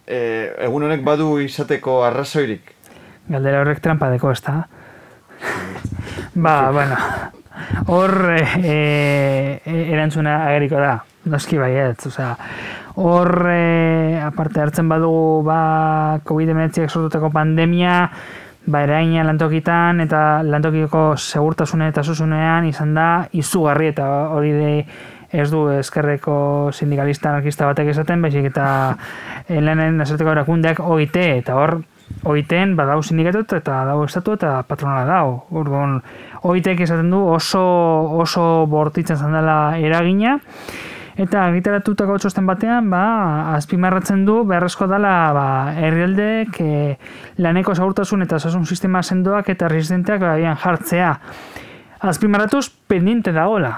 e, egun honek badu izateko arrazoirik, Galdera horrek trampa deko, ez da? ba, bueno, hor e, e, erantzuna ageriko da, noski baiet, oza, hor e, aparte hartzen badugu ba, COVID-19 sortuteko pandemia, ba, eraina lantokitan eta lantokiko segurtasune eta susunean izan da izugarri eta hori de ez du eskerreko sindikalista anarkista batek esaten, baizik eta helanen eserteko erakundeak OIT, eta hor oiten badau sindikatut eta dago estatu eta patronala dago. Orduan, oitek esaten du oso oso bortitzen zandela eragina, eta argitaratutako txosten batean, ba, azpimarratzen du beharrezko dela ba, herrialdek e, laneko zaurtasun eta osasun sistema sendoak eta resistenteak ba, jartzea. Azpimarratuz, pendiente dagoela.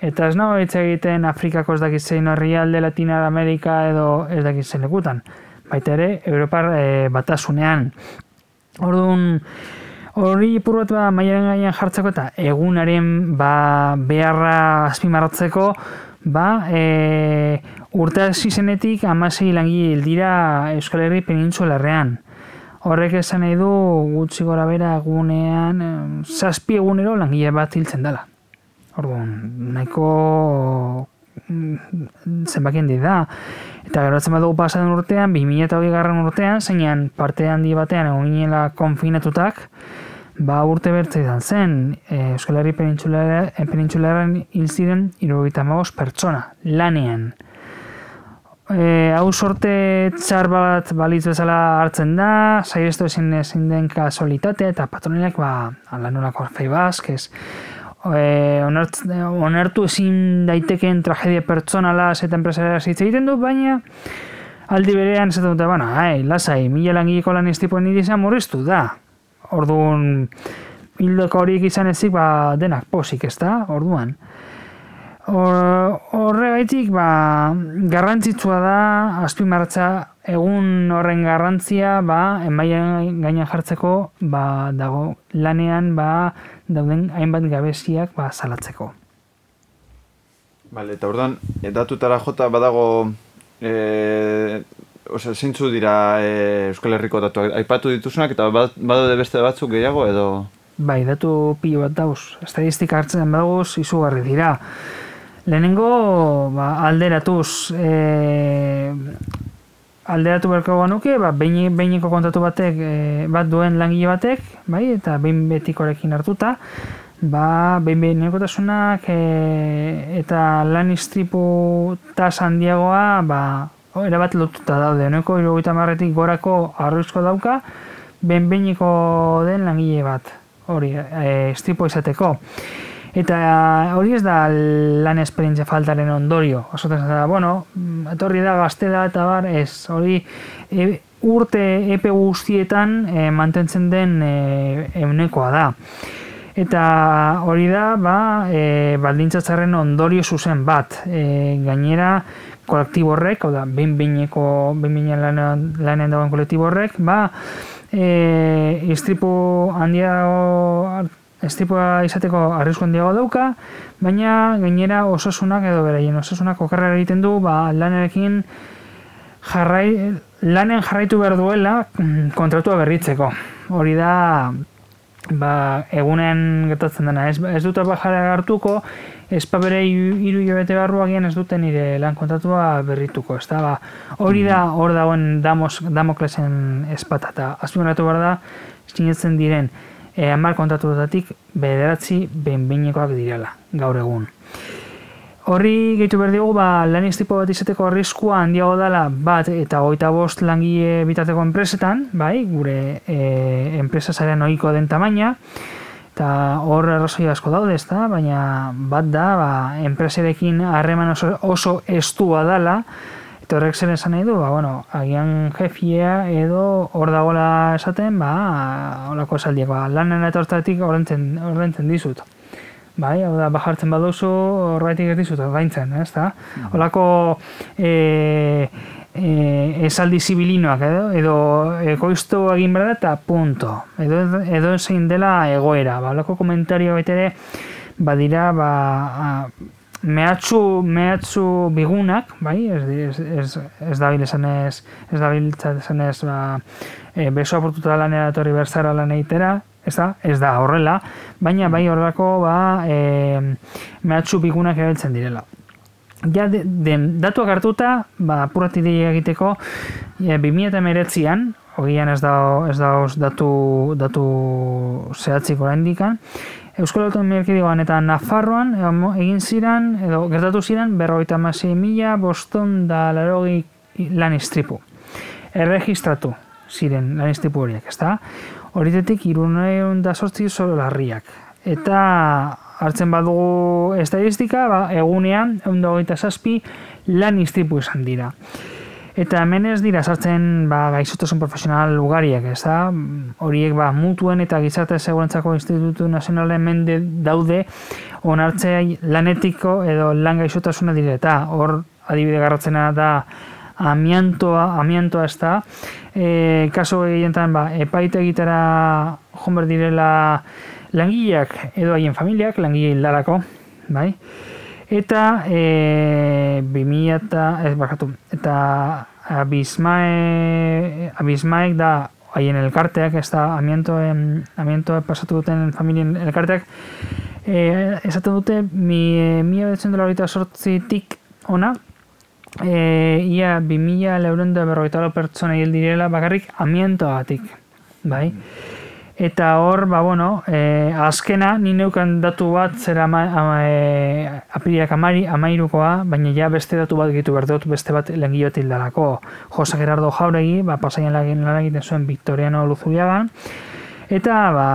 Eta ez nago egiten Afrikako ez dakizein herrialde Latina Amerika edo ez dakizein lekutan baita ere Europar e, batasunean. Orduan, hori ipurbat ba, maiaren gainean jartzeko eta egunaren ba, beharra azpimarratzeko, ba, e, urte zizenetik amasei langile dira Euskal Herri penintzularrean. Horrek esan nahi du gutxi gora bera egunean, zazpi egunero langile bat hiltzen dela. Orduan, nahiko mm, zenbakien di da. Eta geratzen badugu pasaden urtean, 2008 garran urtean, zeinan parte handi batean egon ginela konfinatutak, ba urte bertze izan zen, e, Euskal Herri penintxularen hil ziren irugita pertsona, lanean. E, hau sorte txar bat balitz bezala hartzen da, saiestu ezin ezin den kasolitatea eta patronilak ba, alanurako fei bazkez, e, onartu ezin daitekeen tragedia pertsonala eta enpresara hitz egiten du, baina aldi berean ez dute, bueno, hai, lasai, mila langileko lan estipoen nire izan murriztu da. Orduan, hildoko horiek izan ezik, ba, denak posik, ez da, orduan. Horregaitik, ba, garrantzitsua da, azpimarratza egun horren garrantzia, ba, enbaian gaina jartzeko, ba, dago lanean, ba, dauden hainbat gabeziak ba, salatzeko. Bale, eta orduan, datutara jota badago, e, ose, zintzu dira e, Euskal Herriko datu, aipatu dituzunak, eta badode beste batzuk gehiago, edo? Bai, datu pilo bat dauz. Estadistika hartzen badagoz, izugarri dira. Lehenengo, ba, alderatuz, e, alderatu berko nuke, ba, behineko kontatu batek, e, bat duen langile batek, bai, eta behin betikorekin hartuta, ba, behin behineko tasunak e, eta lan istripu tas handiagoa, ba, erabat lotuta daude, nueko irugaita marretik gorako arruzko dauka, behin behineko den langile bat, hori, e, istripu izateko. Eta hori ez da lan esperientzia faltaren ondorio. Azotan da, bueno, etorri da gazte da eta bar, ez, hori e, urte epe guztietan e, mantentzen den e, eunekoa da. Eta hori da, ba, e, baldintzatzaren ondorio zuzen bat. E, gainera, kolektibo horrek, hau da, behin-behineko, behin-behinean lanean, lanean dagoen kolektibo horrek, ba, e, istripu handia estipoa izateko arrisku handiago dauka, baina gainera osasunak edo beraien osasunak okarra egiten du, ba, lanerekin jarrai, lanen jarraitu behar duela mm, kontratua berritzeko. Hori da, ba, egunen gertatzen dena, ez, ez dut bajara hartuko, ez pa bere iru jobete barruak ez duten nire lan kontratua berrituko, ez da, ba, hori da, hor dagoen damos, damoklesen espatata. Azpimaratu behar da, sinetzen diren, e, amar kontatu dutatik bederatzi benbeinekoak direla, gaur egun. Horri gehitu behar dugu, ba, lan iztipo bat izateko arriskua handiago dela bat eta goita bost langile bitateko enpresetan, bai, gure e, enpresa zaren ohiko den tamaina, eta hor arrazoi asko daude, ezta? baina bat da, ba, enpreserekin harreman oso, oso estua dela, Eta horrek zer esan nahi du, ba, bueno, agian jefia edo hor dagoela esaten, ba, holako esaldiak, ba, lanen eta hortatik ordentzen dizut. Bai, hau da, bajartzen baduzu, horretik ez dizut, gaintzen, ez da? Mm. Holako e, e, esaldi zibilinoak, edo, edo ekoiztu egin behar eta punto. Edo, edo zein dela egoera, ba, holako komentario ere, badira, ba, mehatxu, mehatxu bigunak, bai, ez, ez, ez, ez dabil esan ez, dabil esan ba, e, beso aportuta lanera etorri berzara lan eitera, ez da, ez da horrela, baina bai horrako, ba, e, mehatxu bigunak erabiltzen direla. Ja, de, de, datuak hartuta, ba, apurati egiteko, e, 2008an, hogian ez da, ez da datu, datu zehatzik orain dikan, Euskal Autonomia Erkidegoan eta Nafarroan egin ziren, edo gertatu ziren, berroita masei mila boston da larogi lan istripu. Erregistratu ziren lan istripu horiek, ez da? Horitetik iruneun da sortzi larriak. Eta hartzen badugu estadistika, ba, egunean, egun da zazpi, lan istripu izan dira. Eta hemen ez dira sartzen ba, gaizotasun profesional ugariak, ez da? Horiek ba, mutuen eta gizarte segurantzako institutu nazionalen mende daude onartzea lanetiko edo lan gaizotasuna dire. Eta hor adibide garratzena da amiantoa, amiantoa ez da. E, kaso egientan ba, epaite egitera jonber direla langileak edo haien familiak, langile hildarako, bai? Eta e, 2000 eta, ez bakatu, eta abismae, abismaek da haien elkarteak, ez da amiento, amiento pasatu duten familien elkarteak, e, esaten dute, mi, mi abetzen dela horita sortzitik ona, e, ia 2000 leuren da berroita pertsona hil direla bakarrik amientoagatik, bai? Eta hor, ba, bueno, e, azkena, ni neukan datu bat zera ama, ama, e, apiriak amari, amairukoa, baina ja beste datu bat gitu berdot, beste bat lengilot hildalako. Josa Gerardo Jauregi, ba, pasaian lan egiten zuen Victoriano Luzubiagan, eta ba,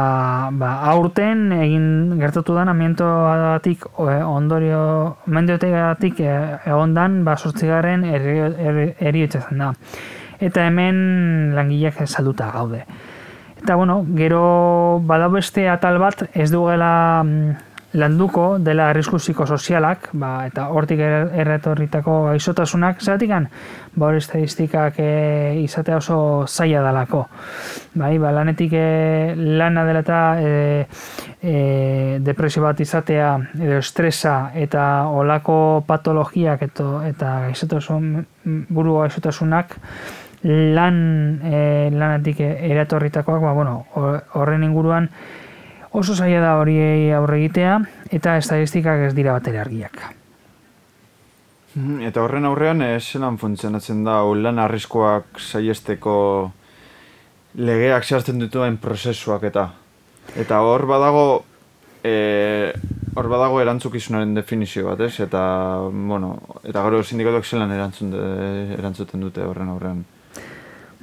ba, aurten egin gertatu dan amiento adatik ondorio, mendiotegatik e, egon dan, ba, sortzigarren eri, da. Eta hemen langileak salduta gaude. Eta bueno, gero bada beste atal bat ez dugela mm, landuko dela arrisku psikosozialak, ba, eta hortik er, erretorritako gaixotasunak, zeratik ba, hori estadistikak e, izatea oso zaila dalako. Bai, ba, lanetik e, lana dela eta e, e, depresio bat izatea, edo estresa, eta olako patologiak eto, eta gaixotasun, buru gaixotasunak, lan e, lanatik eratorritakoak, ba, bueno, horren inguruan oso zaila da hori aurre egitea eta estadistikak ez dira batera argiak. Eta horren aurrean, ez zelan funtzionatzen da, lan arriskoak saiesteko legeak zehazten dituen prozesuak eta eta hor badago e, hor badago erantzukizunaren definizio bat, ez? Eta, bueno, eta gero sindikatuak zelan erantzun erantzuten dute horren aurrean.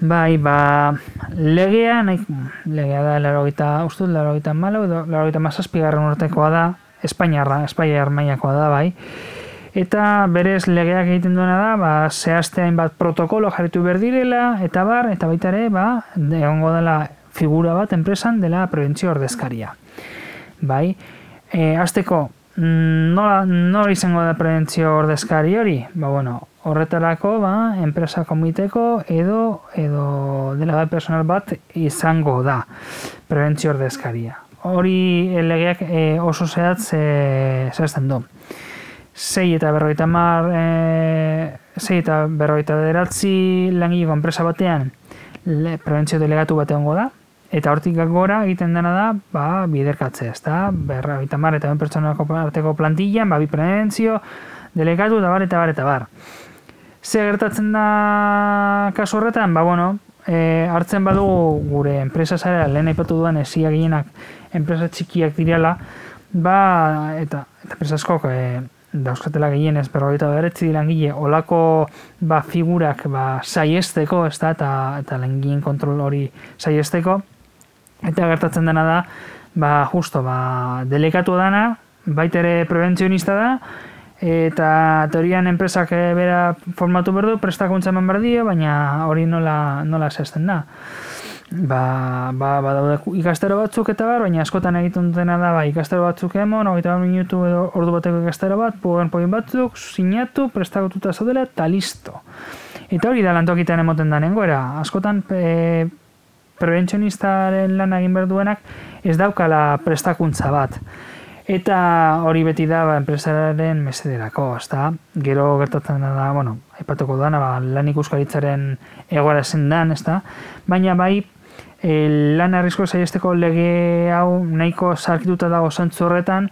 Bai, ba, legea, nahi, legea da, laro gita, uste laro gita malo, edo laro gita mazazpigarren urtekoa da, Espainiarra, Espainiar maiakoa da, bai. Eta berez legeak egiten duena da, ba, zehazte hainbat protokolo jarritu berdirela, eta bar, eta baita ere, ba, egongo dela figura bat enpresan dela prebentzio ordezkaria. Bai, e, azteko, mm, nola, nola izango da prebentzio ordezkari hori? Ba, bueno, horretarako ba, enpresa komiteko edo edo dela personal bat izango da prebentzio ordezkaria. Hori legeak e, oso zehatz e, zehazten du. Sei eta berroita mar, e, eta berroita deratzi langileko enpresa batean le, prebentzio delegatu bat egongo da, eta hortik gora egiten dena da, ba, biderkatze, ez da, berroita mar eta ben pertsonako arteko plantillan, ba, bi prebentzio, delegatu, eta bar, eta bar, eta bar. Ze gertatzen da kasu horretan, ba bueno, e, hartzen badugu gure enpresa zara, lehen aipatu duan esia gehienak enpresa txikiak direla, ba, eta, eta enpresa askok, e, dauzkatela gehienez, berrogeita beretzi langile, olako ba, figurak ba, saiesteko, ez da, eta, eta langien kontrol hori saiesteko, eta gertatzen dena da, ba, justo, ba, delegatu dana, baitere prebentzionista da, eta teorian enpresak eh, bera formatu berdu, prestakuntza eman berdio, baina hori nola, nola zehazten da. Ba, ba, ba daude ikastero batzuk eta bar, baina askotan egiten dutena da, ba, ikastero batzuk emon, hogeita bat minutu edo ordu bateko ikastero bat, poin batzuk, sinatu, prestakututa zaudela, eta listo. Eta hori da lantokitean emoten da nengoera. Askotan e, prebentzionistaren lan egin berduenak ez daukala prestakuntza bat. Eta hori beti da ba, enpresaren mesederako, ezta? Gero gertatzen da, bueno, aipatuko dana, ba, lan ikuskaritzaren egoara zendan, ezta? Baina bai, e, lan arrisko zaiesteko lege hau nahiko zarkituta dago zantzu horretan,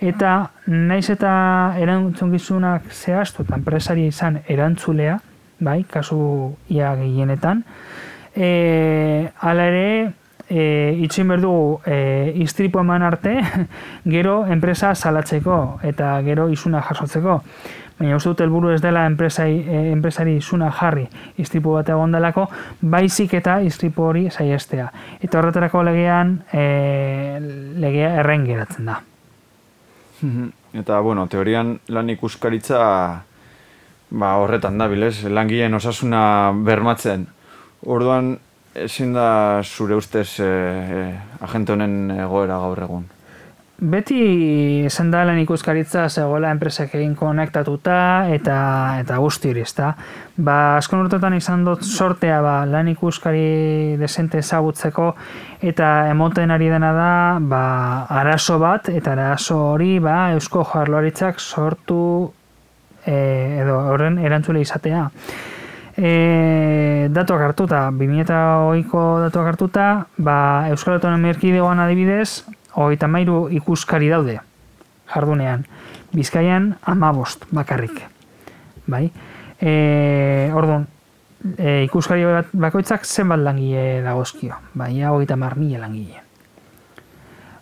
eta naiz eta erantzun gizunak zehaztu, eta enpresari izan erantzulea, bai, kasu ia gehienetan, e, ala ere, e, itxin berdu e, iztripu eman arte, gero enpresa salatzeko eta gero izuna jasotzeko. Baina uste dut helburu ez dela enpresai, e, enpresari izuna jarri iztripu bat egon delako, baizik eta iztripu hori saiestea. Eta horretarako legean e, legea erren geratzen da. Eta, bueno, teorian lan ikuskaritza ba, horretan da, bilez, langileen osasuna bermatzen. Orduan, ezin da zure ustez e, agente honen egoera gaur egun? Beti esan da lan ikuskaritza zegoela enpresek egin konektatuta eta eta guzti hori, ezta? Ba, askon urtetan izan dut sortea ba, lan ikuskari desente ezagutzeko eta emoten ari dena da ba, arazo bat eta arazo hori ba, Eusko Jarloritzak sortu e, edo horren erantzule izatea e, datuak hartuta, 2008ko datuak hartuta, ba, Euskal Autonomia Erkidegoan adibidez, hogeita mairu ikuskari daude, jardunean. Bizkaian, amabost, bakarrik. Bai? E, orduan, e, ikuskari bakoitzak zenbat langile dagozkio. Bai, hogeita mar mila langile.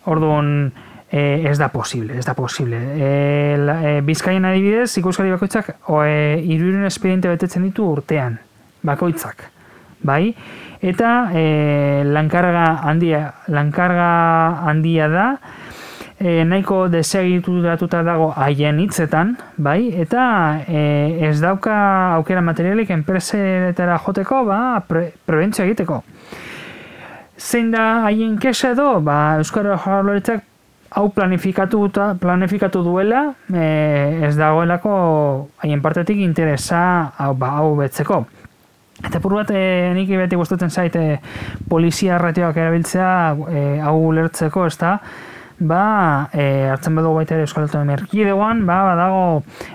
Orduan, e, ez da posible, ez da posible. E, la, e, Bizkaian adibidez, ikuskari bakoitzak e, iruren espediente betetzen ditu urtean, bakoitzak. Bai? Eta e, lankarga handia, lankarga handia da, e, nahiko desegitu datuta dago haien hitzetan, bai? Eta e, ez dauka aukera materialik enpresetara joteko, ba, pre, prebentzio egiteko. Zein da haien kesa edo, ba, Euskara Jarloritzak hau planifikatu, planifikatu duela e, ez dagoelako haien partetik interesa hau, ba, hau betzeko. Eta pur bat, e, nik beti gustatzen zaite polizia ratioak erabiltzea e, hau lertzeko, ez da, ba, e, hartzen badu baita ere Euskal Merkidegoan, ba, badago,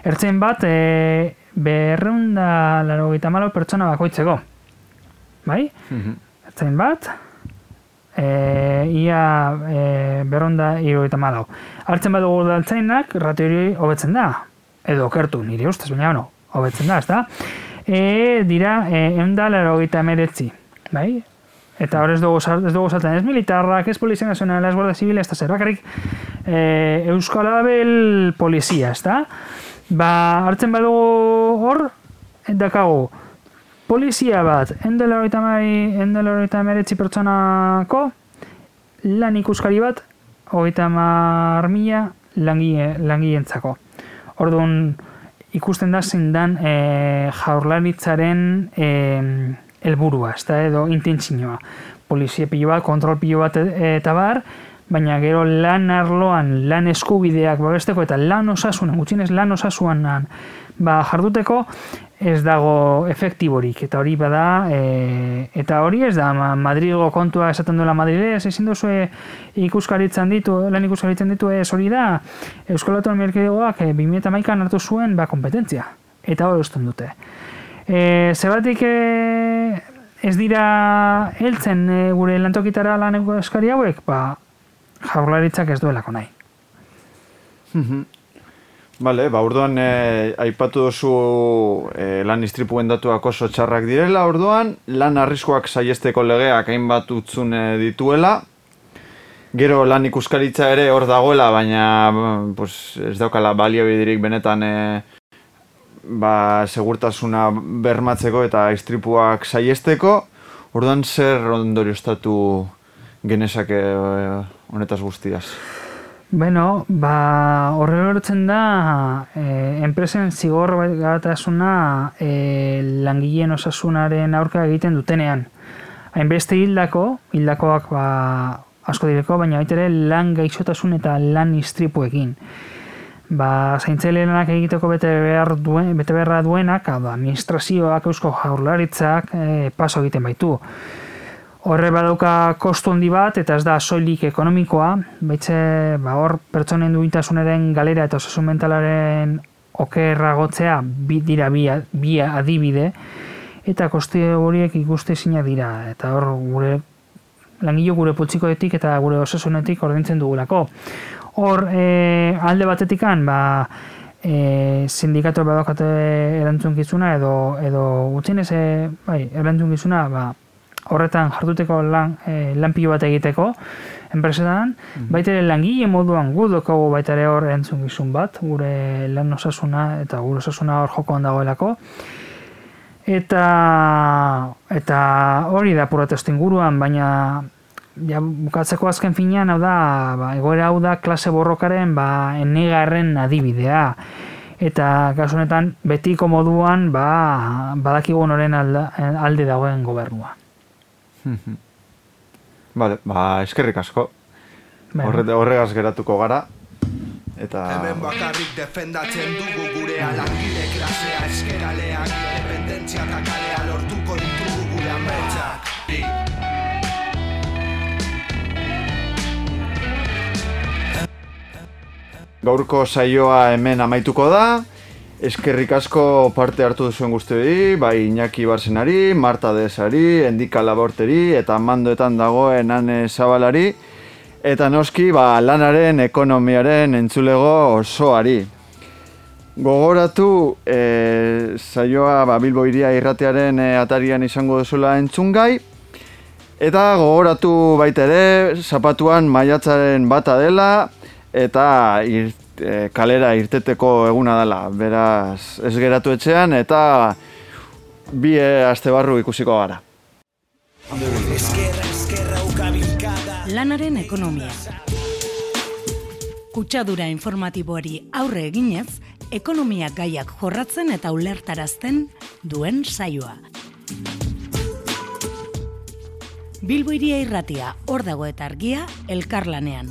ertzen bat, e, berreunda laro pertsona bakoitzeko. Bai? Mm Ertzen bat, e, ia e, beronda iruita malau. Hartzen badugu daltzainak, ratio hori hobetzen da. Edo okertu, nire ustez, baina no, hobetzen da, ez da? E, dira, e, eunda lero gita bai? Eta hor ez dugu, ez dugu saltan, ez militarrak, ez polizia nazionala, ez guardia zibila, ez da zer, bakarrik e, Euskal Abel polizia, ez da? Ba, hartzen badugu hor, dakagu, polizia bat, endela horita meretzi pertsonako, lan ikuskari bat, hogeita mar mila langientzako. Orduan, ikusten da zindan e, jaurlaritzaren e, elburua, ez da edo intentzinoa. Polizia pilo bat, kontrol pilo bat e, eta bar, baina gero lan arloan, lan eskubideak babesteko eta lan osasuan, gutxinez lan osasuan ba, jarduteko, ez dago efektiborik eta hori bada e, eta hori ez da Madrigo kontua esaten duela Madrile ez ezin duzu ikuskaritzen ditu lan ikuskaritzen ditu ez hori da Euskal Autonomia Erkidegoak e, 2011an hartu zuen ba kompetentzia eta hori usten dute. E, zebatik e, ez dira heltzen e, gure lantokitara lan ikuskari hauek? Ba jaurlaritzak ez duelako nahi. Mhm. Bale, ba, orduan eh, aipatu duzu eh, lan istripuen datuak oso txarrak direla, orduan lan arriskoak saiesteko legeak hainbat utzune dituela. Gero lan ikuskaritza ere hor dagoela, baina pues, ez daukala balio bidirik benetan eh, ba, segurtasuna bermatzeko eta istripuak saiesteko. Orduan zer ondorio estatu genezake eh, honetaz guztiaz? Bueno, ba, horre horretzen da, e, enpresen zigor gatasuna e, langileen osasunaren aurka egiten dutenean. Hainbeste hildako, hildakoak ba, asko direko, baina baita ere lan gaixotasun eta lan istripuekin. Ba, zaintzaile lanak egiteko bete, behar duen, bete beharra duenak, administrazioak, eusko jaurlaritzak, e, paso egiten baitu. Horre badauka kostu handi bat eta ez da soilik ekonomikoa, baitze ba hor pertsonen duintasunaren galera eta osasun mentalaren okerragotzea bi dira bi, bi adibide eta koste horiek ikuste zina dira eta hor gure langile gure poltsikoetik eta gure osasunetik ordaintzen dugulako. Hor e, alde batetikan ba e, sindikatu badaukate erantzunkizuna edo edo gutxinez e, bai, erantzunkizuna ba horretan jarduteko lan, e, bat egiteko enpresetan, mm baita ere langile moduan gu dokago baita ere hor entzun gizun bat, gure lan osasuna eta gure osasuna hor jokoan dagoelako. Eta, eta hori da purat inguruan, baina ja, bukatzeko azken finean, hau da, ba, egoera hau da klase borrokaren ba, enegarren adibidea. Eta kasu honetan betiko moduan ba, badakigu noren alde dagoen gobernua. Vale, ba, eskerrik asko. Horre, horregaz geratuko gara. Eta... Hemen bakarrik defendatzen dugu gure alangile klasea eskeraleak Independentzia eta kalea lortuko ditugu gure ametsak Gaurko saioa hemen amaituko da. Eskerrik asko parte hartu duzuen guztioi, bai Iñaki Barsenari, Marta Desari, Endika Laborteri eta mandoetan dagoen Ane Zabalari eta noski ba, lanaren ekonomiaren entzulego osoari. Gogoratu e, saioa ba, Bilbo iria irratearen e, atarian izango duzula entzungai eta gogoratu baita ere zapatuan maiatzaren bata dela eta e, kalera irteteko eguna dela. Beraz, ez geratu etxean eta bi e, aste barru ikusiko gara. Lanaren ekonomia. Kutsadura informatiboari aurre eginez, ekonomia gaiak jorratzen eta ulertarazten duen saioa. Bilbo iria irratia, hor dago eta argia, elkarlanean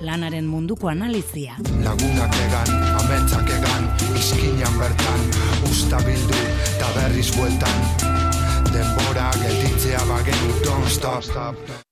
lanaren munduko analizia. Lagunak egan, ametsak egan, izkinan bertan, usta bildu, eta berriz bueltan. Denbora gelditzea bagenu, don't stop.